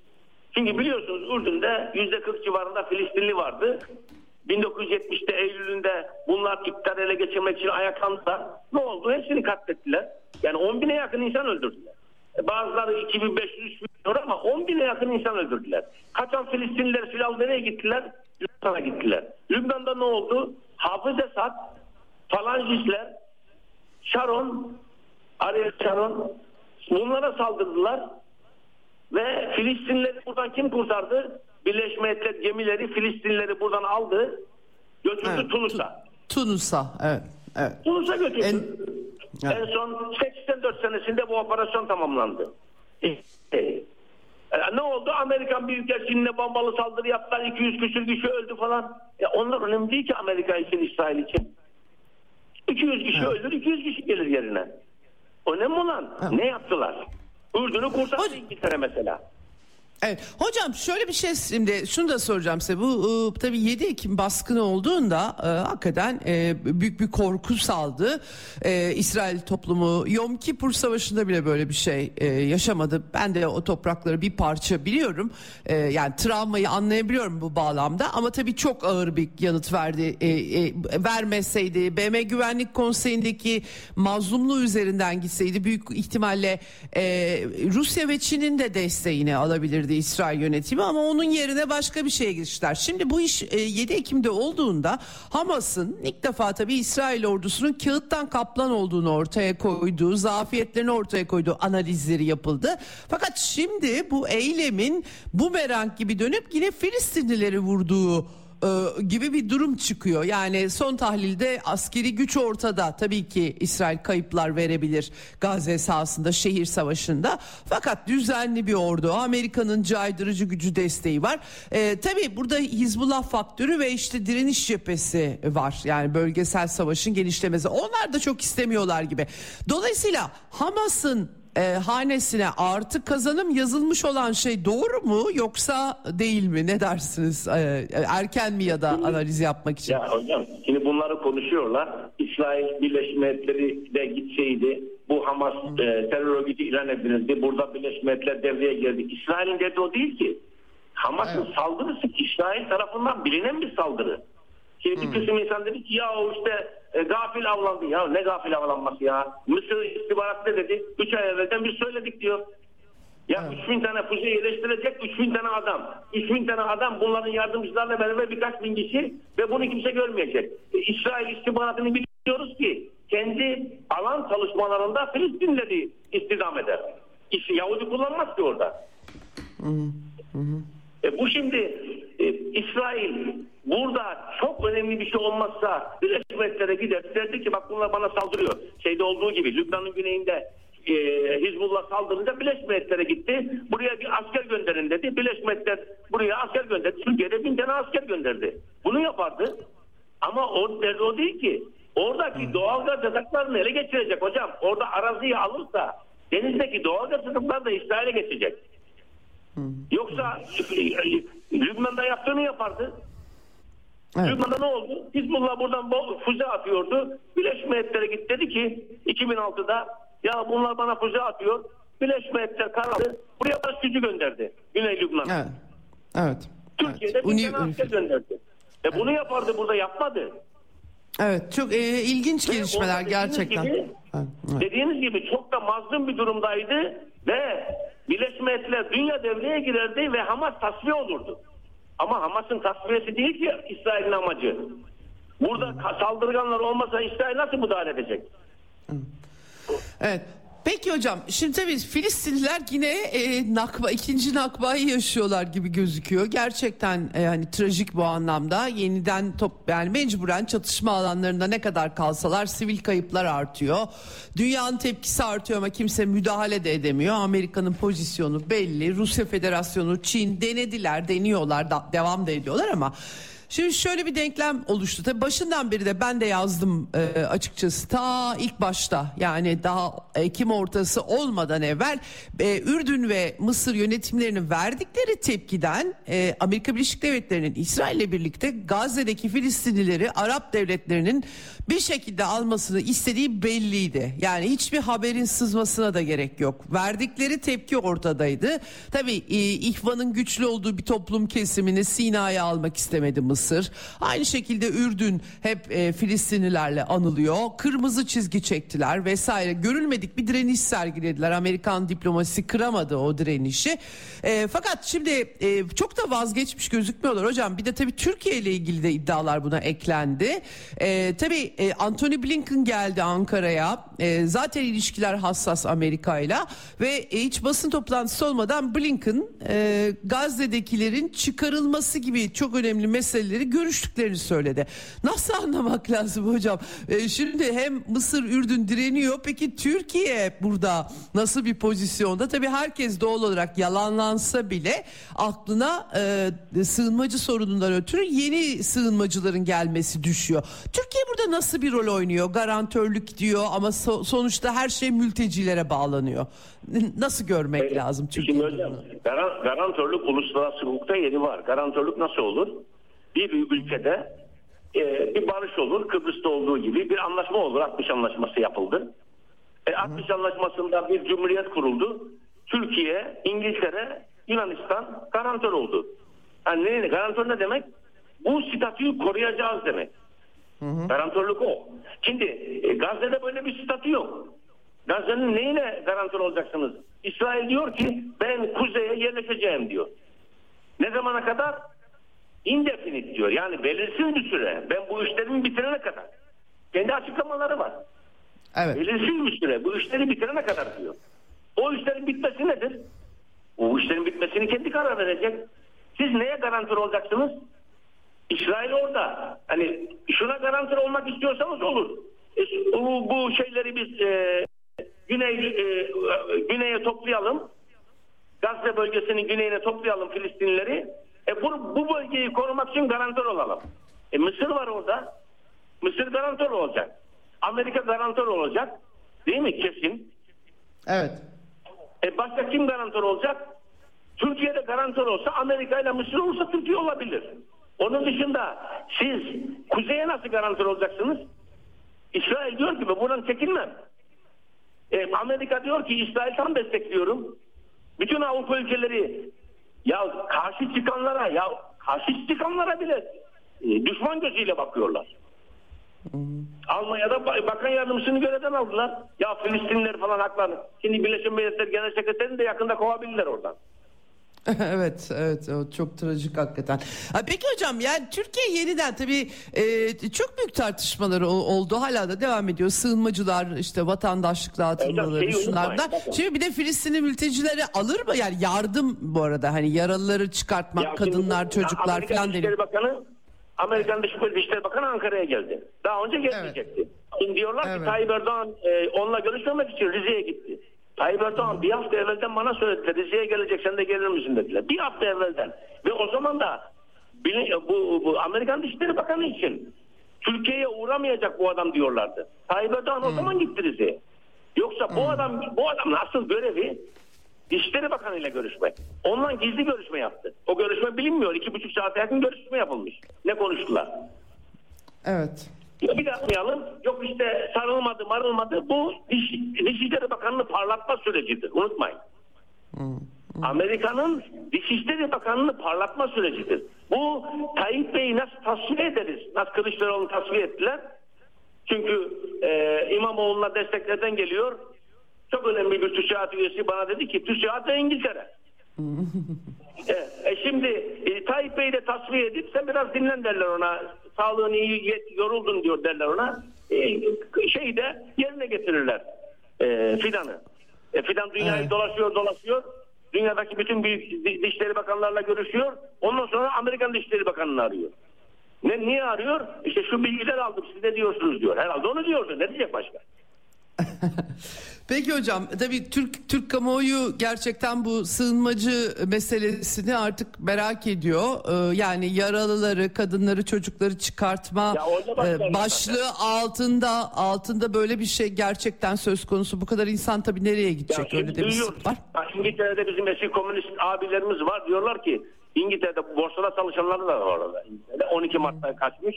Çünkü biliyorsunuz Ürdün'de yüzde 40 civarında Filistinli vardı. 1970'te Eylül'ünde bunlar iktidar ele geçirmek için ayaklandılar. Ne oldu? Hepsini katlettiler. Yani 10 bine yakın insan öldürdüler. E, Bazıları 2500 milyon ama 10 bine yakın insan öldürdüler. Kaçan Filistinliler filan nereye gittiler? Lübnan'a gittiler. Lübnan'da ne oldu? Hafız Esad, falancistler, Sharon, Sharon bunlara saldırdılar. Ve Filistinleri buradan kim kurtardı? Birleşmiş Milletler gemileri Filistinleri buradan aldı. Götürdü Evet. Tunus'a. Tunus'a evet. Evet. Tunus'a götürdü. En- En, son 84 senesinde bu operasyon tamamlandı. E, ne oldu? Amerikan Büyükelçiliğine bombalı saldırı yaptılar. 200 küsür kişi öldü falan. E, onlar önemli değil ki Amerika için, İsrail için. 200 kişi ölür, 200 kişi gelir yerine. Önemli olan ne yaptılar? Ürdün'ü kurtardı İngiltere mesela. Evet. Hocam şöyle bir şey şimdi şunu da soracağım size. Bu e, tabii 7 Ekim baskını olduğunda e, hakikaten e, büyük bir korku saldı. E, İsrail toplumu Yom Kippur Savaşı'nda bile böyle bir şey e, yaşamadı. Ben de o toprakları bir parça biliyorum. E, yani travmayı anlayabiliyorum bu bağlamda ama tabii çok ağır bir yanıt verdi. E, e, vermeseydi BM Güvenlik Konseyi'ndeki mazlumluğu üzerinden gitseydi büyük ihtimalle e, Rusya ve Çin'in de desteğini alabilirdi İsrail yönetimi ama onun yerine başka bir şeye giriştiler. Şimdi bu iş e, 7 Ekim'de olduğunda Hamas'ın ilk defa tabii İsrail ordusunun kağıttan kaplan olduğunu ortaya koyduğu, zafiyetlerini ortaya koyduğu analizleri yapıldı. Fakat şimdi bu eylemin bumerang gibi dönüp yine Filistinlileri vurduğu e, gibi bir durum çıkıyor. Yani son tahlilde askeri güç ortada. Tabii ki İsrail kayıplar verebilir Gazze sahasında, şehir savaşında. Fakat düzenli bir ordu, Amerika'nın caydırıcı gücü desteği var. E, tabii burada Hizbullah faktörü ve işte direniş cephesi var. Yani bölgesel savaşın genişlemesi. Onlar da çok istemiyorlar gibi. Dolayısıyla Hamas'ın e, hanesine artı kazanım yazılmış olan şey doğru mu yoksa değil mi? Ne dersiniz? E, erken mi ya da analiz yapmak için? Ya hocam şimdi bunları konuşuyorlar. İsrail Birleşmiş Milletleri de gitseydi bu Hamas e, terör örgütü ilan edildi. Burada Birleşmiş Milletler devreye girdi. İsrail'in derdi o değil ki. Hamas'ın saldırısı İsrail tarafından bilinen bir saldırı. Şimdi bir kısım insan dedi ki ya o işte e, gafil avlandı. Ya ne gafil avlanması ya? Mısır istihbarat ne dedi? 3 ay evvelden biz söyledik diyor. Ya 3000 tane füze yerleştirecek 3000 tane adam. 3000 tane adam bunların yardımcılarla beraber birkaç bin kişi ve bunu kimse görmeyecek. E, İsrail istihbaratını biliyoruz ki kendi alan çalışmalarında Filistinleri istihdam eder. İşi Yahudi kullanmaz ki orada. E bu şimdi e, İsrail burada çok önemli bir şey olmazsa Birleşmiş Milletler'e gider derdi ki bak bunlar bana saldırıyor. Şeyde olduğu gibi Lübnan'ın güneyinde e, Hizbullah saldırınca Birleşmiş Milletler'e gitti. Buraya bir asker gönderin dedi. Birleşmiş Milletler buraya asker gönderdi. Türkiye'de bin tane asker gönderdi. Bunu yapardı. Ama o derdi o değil ki. Oradaki doğalgaz yataklarını ele geçirecek hocam. Orada araziyi alırsa denizdeki doğalgaz yatakları da İsrail'e geçecek. Yoksa Lübnan'da yaptığını yapardı. Evet. Lübnan'da ne oldu? Hizbullah buradan füze atıyordu. Birleşmiş Milletler'e gitti dedi ki 2006'da ya bunlar bana füze atıyor. Birleşmiş Milletler kararı buraya barış gücü gönderdi. Güney Lübnan'a. Evet. Evet. Türkiye'de evet. bir tane asker gönderdi. E bunu yapardı burada yapmadı. Evet çok e, ilginç gelişmeler gerçekten. gibi- Evet, evet. Dediğiniz gibi çok da mazlum bir durumdaydı ve Birleşmiş Milletler dünya devreye girerdi ve Hamas tasfiye olurdu. Ama Hamas'ın tasfiyesi değil ki İsrail'in amacı. Burada saldırganlar olmasa İsrail nasıl müdahale edecek? Evet. Peki hocam şimdi tabii Filistinliler yine e, nakba ikinci nakbayı yaşıyorlar gibi gözüküyor. Gerçekten e, hani trajik bu anlamda. Yeniden top yani mecburen çatışma alanlarında ne kadar kalsalar sivil kayıplar artıyor. Dünyanın tepkisi artıyor ama kimse müdahale de edemiyor. Amerika'nın pozisyonu belli. Rusya Federasyonu, Çin denediler, deniyorlar, da, devam da ediyorlar ama Şimdi şöyle bir denklem oluştu. Tabii başından beri de ben de yazdım e, açıkçası ta ilk başta yani daha Ekim ortası olmadan evvel e, Ürdün ve Mısır yönetimlerinin verdikleri tepkiden e, Amerika Birleşik Devletleri'nin İsrail'le birlikte Gazze'deki Filistinlileri Arap devletlerinin bir şekilde almasını istediği belliydi. Yani hiçbir haberin sızmasına da gerek yok. Verdikleri tepki ortadaydı. Tabii e, İhvan'ın güçlü olduğu bir toplum kesimini Sina'ya almak istemedi Mısır. Aynı şekilde Ürdün hep e, Filistinlilerle anılıyor. Kırmızı çizgi çektiler vesaire. Görülmedik bir direniş sergilediler. Amerikan diplomasisi kıramadı o direnişi. E, fakat şimdi e, çok da vazgeçmiş gözükmüyorlar hocam. Bir de tabii Türkiye ile ilgili de iddialar buna eklendi. E, tabii e, Anthony Blinken geldi Ankara'ya. E, zaten ilişkiler hassas Amerika'yla ve e, hiç basın toplantısı olmadan Blinken e, Gazze'dekilerin çıkarılması gibi çok önemli meseleleri görüştüklerini söyledi. Nasıl anlamak lazım hocam? E, şimdi hem Mısır, Ürdün direniyor. Peki Türkiye burada nasıl bir pozisyonda? Tabii herkes doğal olarak yalanlansa bile aklına e, sığınmacı sorunundan ötürü yeni sığınmacıların gelmesi düşüyor. Türkiye burada nasıl bir rol oynuyor? Garantörlük diyor ama so- sonuçta her şey mültecilere bağlanıyor. Nasıl görmek lazım Şimdi Türkiye hocam durumunu? garan- garantörlük uluslararası hukukta yeri var. Garantörlük nasıl olur? Bir ülkede e, bir barış olur. Kıbrıs'ta olduğu gibi bir anlaşma olur. 60 anlaşması yapıldı. E, 60 anlaşmasında bir cumhuriyet kuruldu. Türkiye, İngiltere, Yunanistan garantör oldu. Yani ne, garantör ne demek? Bu statüyü koruyacağız demek. Garantörlük o. Şimdi e, Gazze'de böyle bir statü yok. Gazze'nin neyine garantör olacaksınız? İsrail diyor ki ben kuzeye yerleşeceğim diyor. Ne zamana kadar? Indefinite diyor. Yani belirsiz bir süre. Ben bu işlerimi bitirene kadar. Kendi açıklamaları var. Evet. Belirsiz bir süre. Bu işleri bitirene kadar diyor. O işlerin bitmesi nedir? O işlerin bitmesini kendi karar verecek. Siz neye garantör olacaksınız? İsrail orada. Hani şuna garantör olmak istiyorsanız olur. E, bu, bu şeyleri biz e, güney e, güneye toplayalım. Gazze bölgesinin güneyine toplayalım Filistinlileri. E bu, bu bölgeyi korumak için garantör olalım. E Mısır var orada. Mısır garantör olacak. Amerika garantör olacak. Değil mi? Kesin. Evet. E başka kim garantör olacak? Türkiye'de garantör olsa Amerika ile Mısır olursa Türkiye olabilir. Onun dışında siz kuzeye nasıl garantör olacaksınız? İsrail diyor ki buradan çekilmem. E, Amerika diyor ki İsrail tam destekliyorum. Bütün Avrupa ülkeleri ya karşı çıkanlara ya karşı çıkanlara bile e, düşman gözüyle bakıyorlar. Almanya'da ba- bakan yardımcısını görevden aldılar. Ya Filistinliler falan haklarını. Şimdi Birleşmiş Milletler Genel Sekreterini de yakında kovabilirler oradan. evet, evet, o çok trajik hakikaten. Ha, peki hocam, yani Türkiye yeniden tabii e, çok büyük tartışmaları ol- oldu, hala da devam ediyor. Sığınmacılar, işte vatandaşlık dağıtımları, şeyi şunlar da. unutmayın, bakın. Şimdi bir de Filistinli mültecileri alır mı? Yani yardım bu arada, hani yaralıları çıkartmak, Ya şimdi kadınlar, bu- çocuklar Amerikan falan Dışişleri. Bakanı Amerikan Dışişleri Bakanı Ankara'ya geldi. Daha önce gelmeyecekti. Şimdi diyorlar Evet. ki Tayyip Erdoğan e, onunla görüşmemek için Rize'ye gitti. Tayyip Erdoğan bir hafta evvelden bana söylediler. Rize'ye gelecek sen de gelir misin dediler. Bir hafta evvelden. Ve o zaman da bu, bu Amerikan Dışişleri Bakanı için Türkiye'ye uğramayacak bu adam diyorlardı. Tayyip Erdoğan o zaman gitti Rize'ye. Yoksa bu adam bu adamın asıl görevi Dışişleri Bakanı ile görüşmek. Onunla gizli görüşme yaptı. O görüşme bilinmiyor. İki buçuk saate yakın görüşme yapılmış. Ne konuştular? Evet. Ya bir de atmayalım. Yok işte sarılmadı marılmadı. Bu Dış, Dışişleri Bakanı'nı parlatma sürecidir. Unutmayın. Amerika'nın Dışişleri Bakanı'nı parlatma sürecidir. Bu Tayyip Bey'i nasıl tasfiye ederiz? Nasıl Kılıçdaroğlu'nu tasfiye ettiler? Çünkü e, İmamoğlu'na desteklerden geliyor. Çok önemli bir TÜSİAD üyesi bana dedi ki TÜSİAD da İngiltere. E, e şimdi e, Tayyip Bey'i de tasfiye edip sen biraz dinlen derler ona. Sağlığın iyi yet- yoruldun diyor derler ona. E, şeyi de yerine getirirler. E, Fidan'ı. E, Fidan dünyayı Evet. dolaşıyor dolaşıyor. Dünyadaki bütün büyük di- dışişleri bakanlarla görüşüyor. Ondan sonra Amerikan Dışişleri Bakanı'nı arıyor. Ne, niye arıyor? İşte şu bilgiler aldım siz ne diyorsunuz diyor. Herhalde onu diyordu. Ne diyecek başka? Peki hocam tabii Türk Türk kamuoyu gerçekten bu sığınmacı meselesini artık merak ediyor. Ee, yani yaralıları, kadınları, çocukları çıkartma e, başlığı altında altında böyle bir şey gerçekten söz konusu. Bu kadar insan tabii nereye gidecek? Öyle de bir var. İngiltere'de bizim eski komünist abilerimiz var. Diyorlar ki İngiltere'de borsada çalışanlar da var orada. İngiltere'de 12 Mart'ta kaçmış.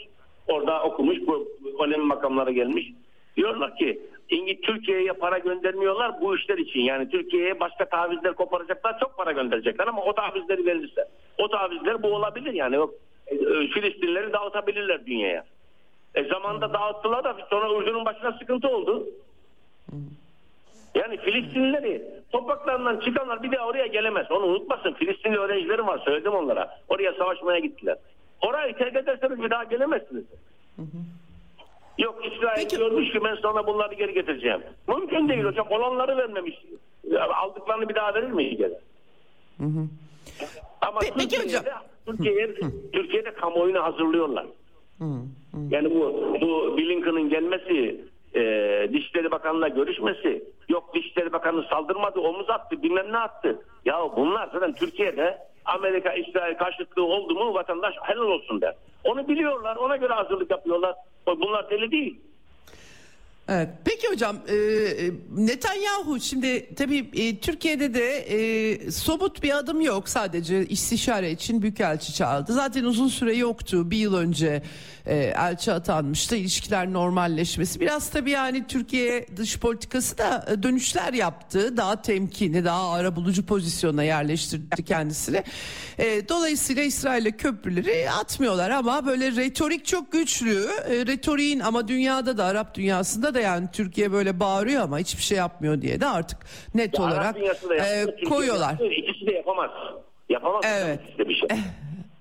Orada okumuş. Bu önemli makamlara gelmiş. Diyorlar ki Türkiye'ye para göndermiyorlar bu işler için. Yani Türkiye'ye başka tavizler koparacaklar. Çok para gönderecekler ama o tavizleri verirse. O tavizler bu olabilir yani. E, e, Filistinleri dağıtabilirler dünyaya. E zamanda dağıttılar da sonra Ürdün'ün başına sıkıntı oldu. Yani Filistinlileri topraklarından çıkanlar bir daha oraya gelemez. Onu unutmasın. Filistinli öğrencilerim var. Söyledim onlara. Oraya savaşmaya gittiler. Orayı terk ederseniz bir daha gelemezsiniz. Yok İsrail Peki- görmüş ki ben sonra bunları geri getireceğim. Mümkün değil hocam. Olanları vermemiş. Aldıklarını bir daha verir mi geri? Ama Pe- peki Türkiye'de, hocam. Türkiye'de, Türkiye'de kamuoyunu hazırlıyorlar. Yani bu, bu Blinken'ın gelmesi, e, Dışişleri Bakanı'na görüşmesi, yok Dışişleri Bakanı saldırmadı, omuz attı, bilmem ne attı. Ya bunlar zaten Türkiye'de Amerika, İsrail karşıtlığı oldu mu vatandaş helal olsun der. Onu biliyorlar, ona göre hazırlık yapıyorlar. Bunlar deli değil. Evet. Peki hocam e, e, Netanyahu şimdi tabii e, Türkiye'de de e, somut bir adım yok sadece istişare için büyükelçi çağırdı. Zaten uzun süre yoktu bir yıl önce e, elçi atanmıştı ilişkiler normalleşmesi. Biraz tabii yani Türkiye dış politikası da e, dönüşler yaptı. Daha temkinli daha arabulucu pozisyona yerleştirdi kendisini. E, dolayısıyla İsrail'le köprüleri atmıyorlar ama böyle retorik çok güçlü. E, retoriğin ama dünyada da Arap dünyasında da yani Türkiye böyle bağırıyor ama hiçbir şey yapmıyor diye de artık net Ya olarak e, koyuyorlar. yaptı, İkisi de yapamaz. Yapamaz. Evet. bir şey.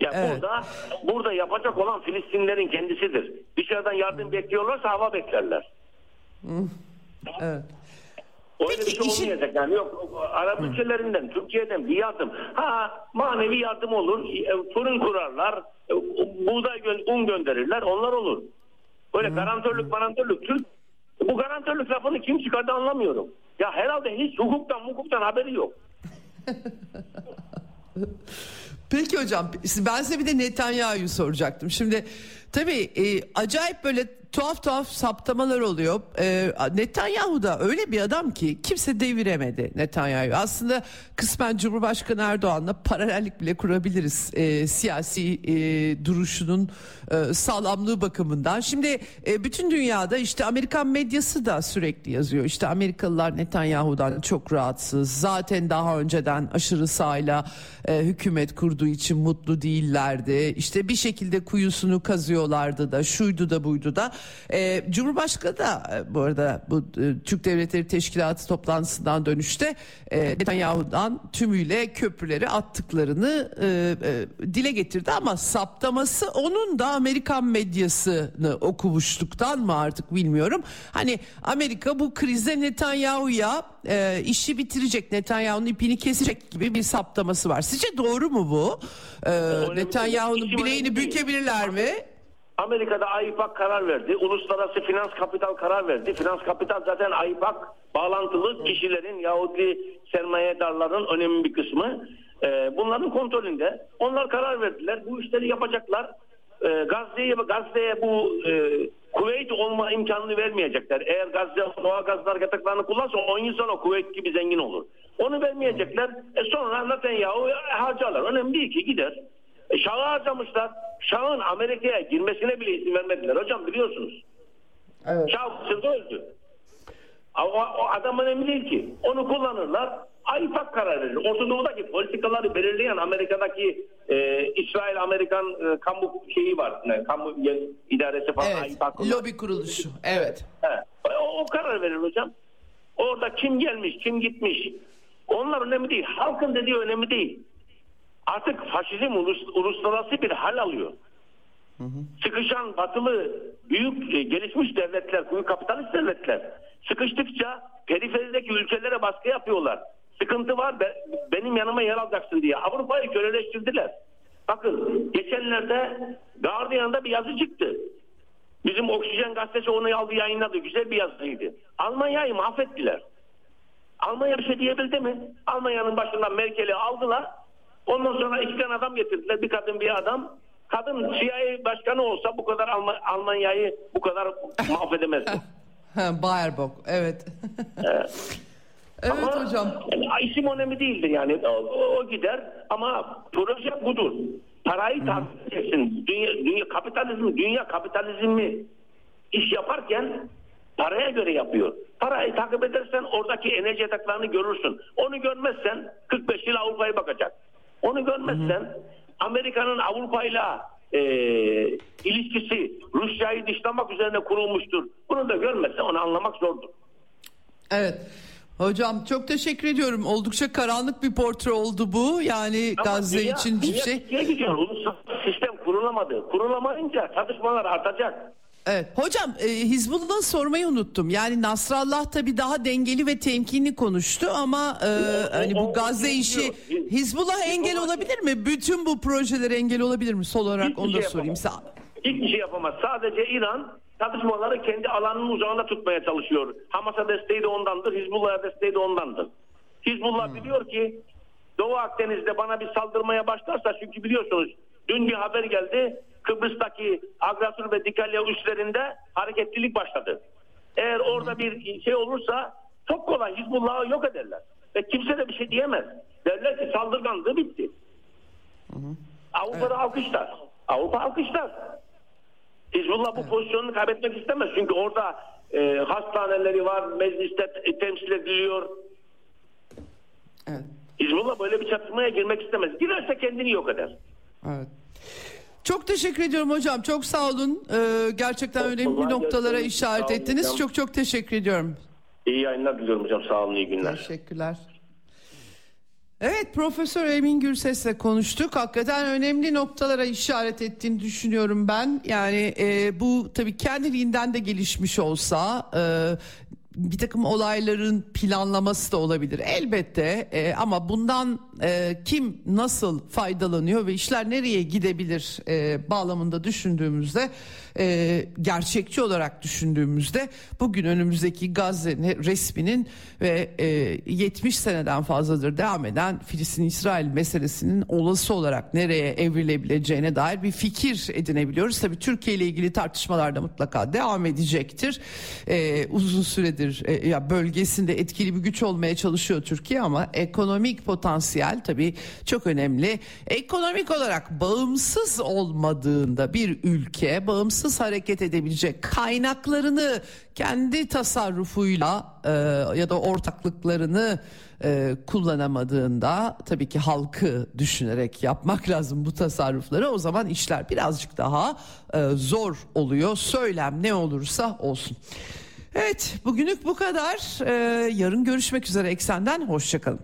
Ya Evet. burada burada yapacak olan Filistinlerin kendisidir. Dışarıdan yardım bekliyorlarsa hava beklerler. Evet. Öyle Peki, bir şey işin- olmayacak yani yok Arap ülkelerinden Türkiye'den bir yardım ha manevi yardım olur e, fırın kurarlar e, buğday un gönderirler onlar olur böyle garantörlük garantörlük Türk bu garantörlük lafını kim çıkardı anlamıyorum ya herhalde hiç hukuktan hukuktan haberi yok Peki hocam ben size bir de Netanyahu'yu soracaktım. Şimdi tabii e, acayip böyle tuhaf tuhaf saptamalar oluyor. Ee, Netanyahu da öyle bir adam ki kimse deviremedi Netanyahu. Aslında kısmen Cumhurbaşkanı Erdoğan'la paralellik bile kurabiliriz e, siyasi e, duruşunun e, sağlamlığı bakımından. Şimdi e, bütün dünyada işte Amerikan medyası da sürekli yazıyor. İşte Amerikalılar Netanyahu'dan çok rahatsız. Zaten daha önceden aşırı sağla e, hükümet kurduğu için mutlu değillerdi. İşte bir şekilde kuyusunu kazıyorlardı da şuydu da buydu da. E, Cumhurbaşkanı da e, bu arada bu e, Türk Devletleri Teşkilatı toplantısından dönüşte e, Netanyahu'dan tümüyle köprüleri attıklarını e, e, dile getirdi ama saptaması onun da Amerikan medyasını okumuşluktan mı artık bilmiyorum. Hani Amerika bu krizde Netanyahu'ya e, işi bitirecek, Netanyahu'nun ipini kesecek gibi bir saptaması var. Sizce doğru mu bu? E, Netanyahu'nun bileğini bükebilirler mi? Amerika'da AIPAK karar verdi. Uluslararası Finans Kapital karar verdi. Finans Kapital zaten AIPAK bağlantılı kişilerin Yahudi sermayedarların önemli bir kısmı. Ee, bunların kontrolünde. Onlar karar verdiler. Bu işleri yapacaklar. Ee, Gazze'ye Gazze'ye bu e, Kuveyt olma imkanını vermeyecekler. Eğer Gazze doğal gazlar yataklarını kullansa 10 yıl sonra Kuveyt gibi zengin olur. Onu vermeyecekler. E sonra Netanyahu harcarlar. Önemli değil ki gider. E, Şah'ı harcamışlar. Şah'ın Amerika'ya girmesine bile izin vermediler. Hocam biliyorsunuz. Evet. Şah sırda öldü. O, o adam önemli değil ki. Onu kullanırlar. AIPAK karar verir. Orta Doğu'daki politikaları belirleyen Amerika'daki e, İsrail-Amerikan e, kamu şeyi var. Ne, kamu idaresi falan. Evet. AIPAK Lobi kuruluşu. Evet. He. O, o karar verir hocam. Orada kim gelmiş, kim gitmiş. Onlar önemli değil. Halkın dediği önemli değil. Artık faşizm ulus, uluslararası bir hal alıyor. Sıkışan batılı büyük e, gelişmiş devletler, büyük kapitalist devletler sıkıştıkça periferideki ülkelere baskı yapıyorlar. Sıkıntı var be, benim yanıma yer alacaksın diye. Avrupa'yı köleleştirdiler. Bakın geçenlerde Guardian'da bir yazı çıktı. Bizim Oksijen gazetesi onu aldı yayınladı. Güzel bir yazıydı. Almanya'yı mahvettiler. Almanya bir şey diyebildi mi? Almanya'nın başından Merkel'i aldılar. Ondan sonra iki tane adam getirdiler. Bir kadın bir adam. Kadın CIA başkanı olsa bu kadar Alm- Almanya'yı bu kadar mahvedemezdi. Ha, Baerbock. Evet. evet Ama hocam. Yani isim önemli değildir yani. O, o- o gider ama proje budur. Parayı takip edeceksin. Dünya, dünya kapitalizmi, dünya kapitalizmi iş yaparken paraya göre yapıyor. Parayı takip edersen oradaki enerji yataklarını görürsün. Onu görmezsen 45 yıl Avrupa'ya bakacak. Onu görmezsen Amerika'nın Avrupa'yla e, ilişkisi Rusya'yı dışlamak üzerine kurulmuştur. Bunu da görmezsen onu anlamak zordur. Evet. Hocam çok teşekkür ediyorum. Oldukça karanlık bir portre oldu bu. Yani Ama Gazze dünya- için dünya şey. ikiye gidiyor. Uluslararası sistem kurulamadı. Kurulamayınca çatışmalar artacak. Evet. Hocam e, Hizbullah'ı sormayı unuttum. Yani Nasrallah tabii daha dengeli ve temkinli konuştu ama e, hani o- bu Gazze o işi gidiyor. Hizbullah engel olabilir mi? Bütün bu projelere engel olabilir mi? Sol olarak onu da şey sorayım. yapamaz. Hiçbir şey yapamaz. Sadece İran çatışmaları kendi alanının uzağında tutmaya çalışıyor. Hamas'a desteği de ondandır. Hizbullah'a desteği de ondandır. Hizbullah Hmm. biliyor ki Doğu Akdeniz'de bana bir saldırmaya başlarsa çünkü biliyorsunuz dün bir haber geldi. Kıbrıs'taki Agrasur ve Dikalya üslerinde hareketlilik başladı. Eğer orada bir şey olursa çok kolay Hizbullah'ı yok ederler. Ve kimse de bir şey diyemez. Derler ki saldırganlığı bitti. Avrupa'da alkışlar. Avrupa alkışlar. Hizbullah bu pozisyonunu kaybetmek istemez. Çünkü orada e, hastaneleri var, mecliste te- temsil ediliyor. Evet. Hizbullah böyle bir çatışmaya girmek istemez. Girerse kendini yok eder. Evet. Çok teşekkür ediyorum hocam. Çok sağ olun. Ee, gerçekten önemli kolay noktalara gelsin. işaret Sağ ettiniz. hocam. Çok çok teşekkür ediyorum. İyi yayınlar diliyorum hocam. Sağ olun, iyi günler. Teşekkürler. Evet Profesör Emin Gürses'le konuştuk. Hakikaten önemli noktalara işaret ettiğini düşünüyorum ben. Yani e, bu tabii kendiliğinden de gelişmiş olsa e, bir takım olayların planlaması da olabilir elbette e, ama bundan e, kim nasıl faydalanıyor ve işler nereye gidebilir e, bağlamında düşündüğümüzde e, gerçekçi olarak düşündüğümüzde bugün önümüzdeki Gazze resminin ve e, 70 seneden fazladır devam eden Filistin-İsrail meselesinin olası olarak nereye evrilebileceğine dair bir fikir edinebiliyoruz. Tabii Türkiye ile ilgili tartışmalar da mutlaka devam edecektir. E, uzun süredir e, ya bölgesinde etkili bir güç olmaya çalışıyor Türkiye ama ekonomik potansiyel tabii çok önemli. Ekonomik olarak bağımsız olmadığında bir ülke bağımsız hareket edebilecek kaynaklarını kendi tasarrufuyla e, ya da ortaklıklarını e, kullanamadığında tabii ki halkı düşünerek yapmak lazım bu tasarrufları o zaman işler birazcık daha e, zor oluyor söylem ne olursa olsun. Evet bugünlük bu kadar e, yarın görüşmek üzere Eksen'den hoşçakalın.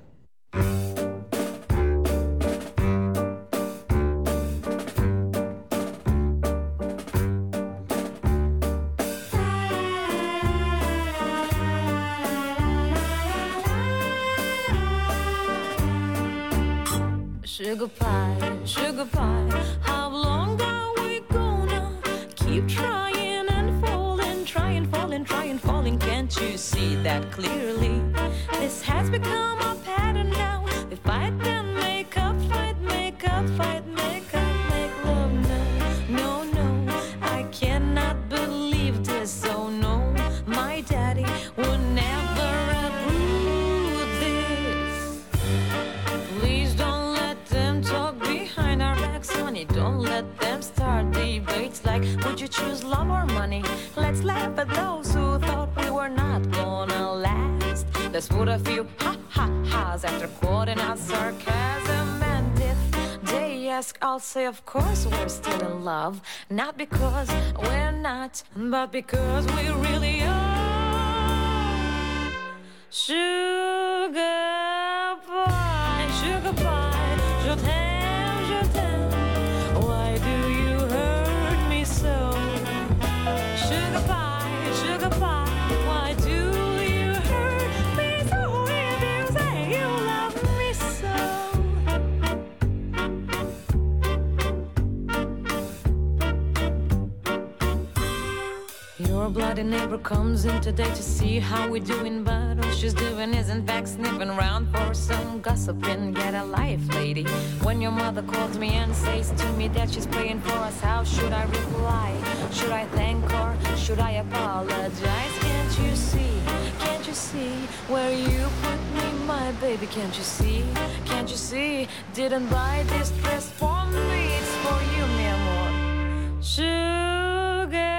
Sugar pie, sugar pie, how long are we gonna keep trying and falling, trying, falling, trying, falling? Can't you see that clearly? This has become a choose love or money? Let's laugh at those who thought we were not gonna last. Let's put a few ha ha ha's after quoting our sarcasm. And if they ask, I'll say, of course we're still in love. Not because we're not, but because we really are. Sugar pie, sugar pie, Bloody neighbor comes in today to see how we're doing, but all she's doing is in fact sniffing around for some gossiping. Get a life, lady. When your mother calls me and says to me that she's praying for us, how should I reply? Should I thank her? Should I apologize? Can't you see? Can't you see where you put me, my baby? Can't you see? Can't you see? Didn't buy this dress for me, it's for you, mi amor. Sugar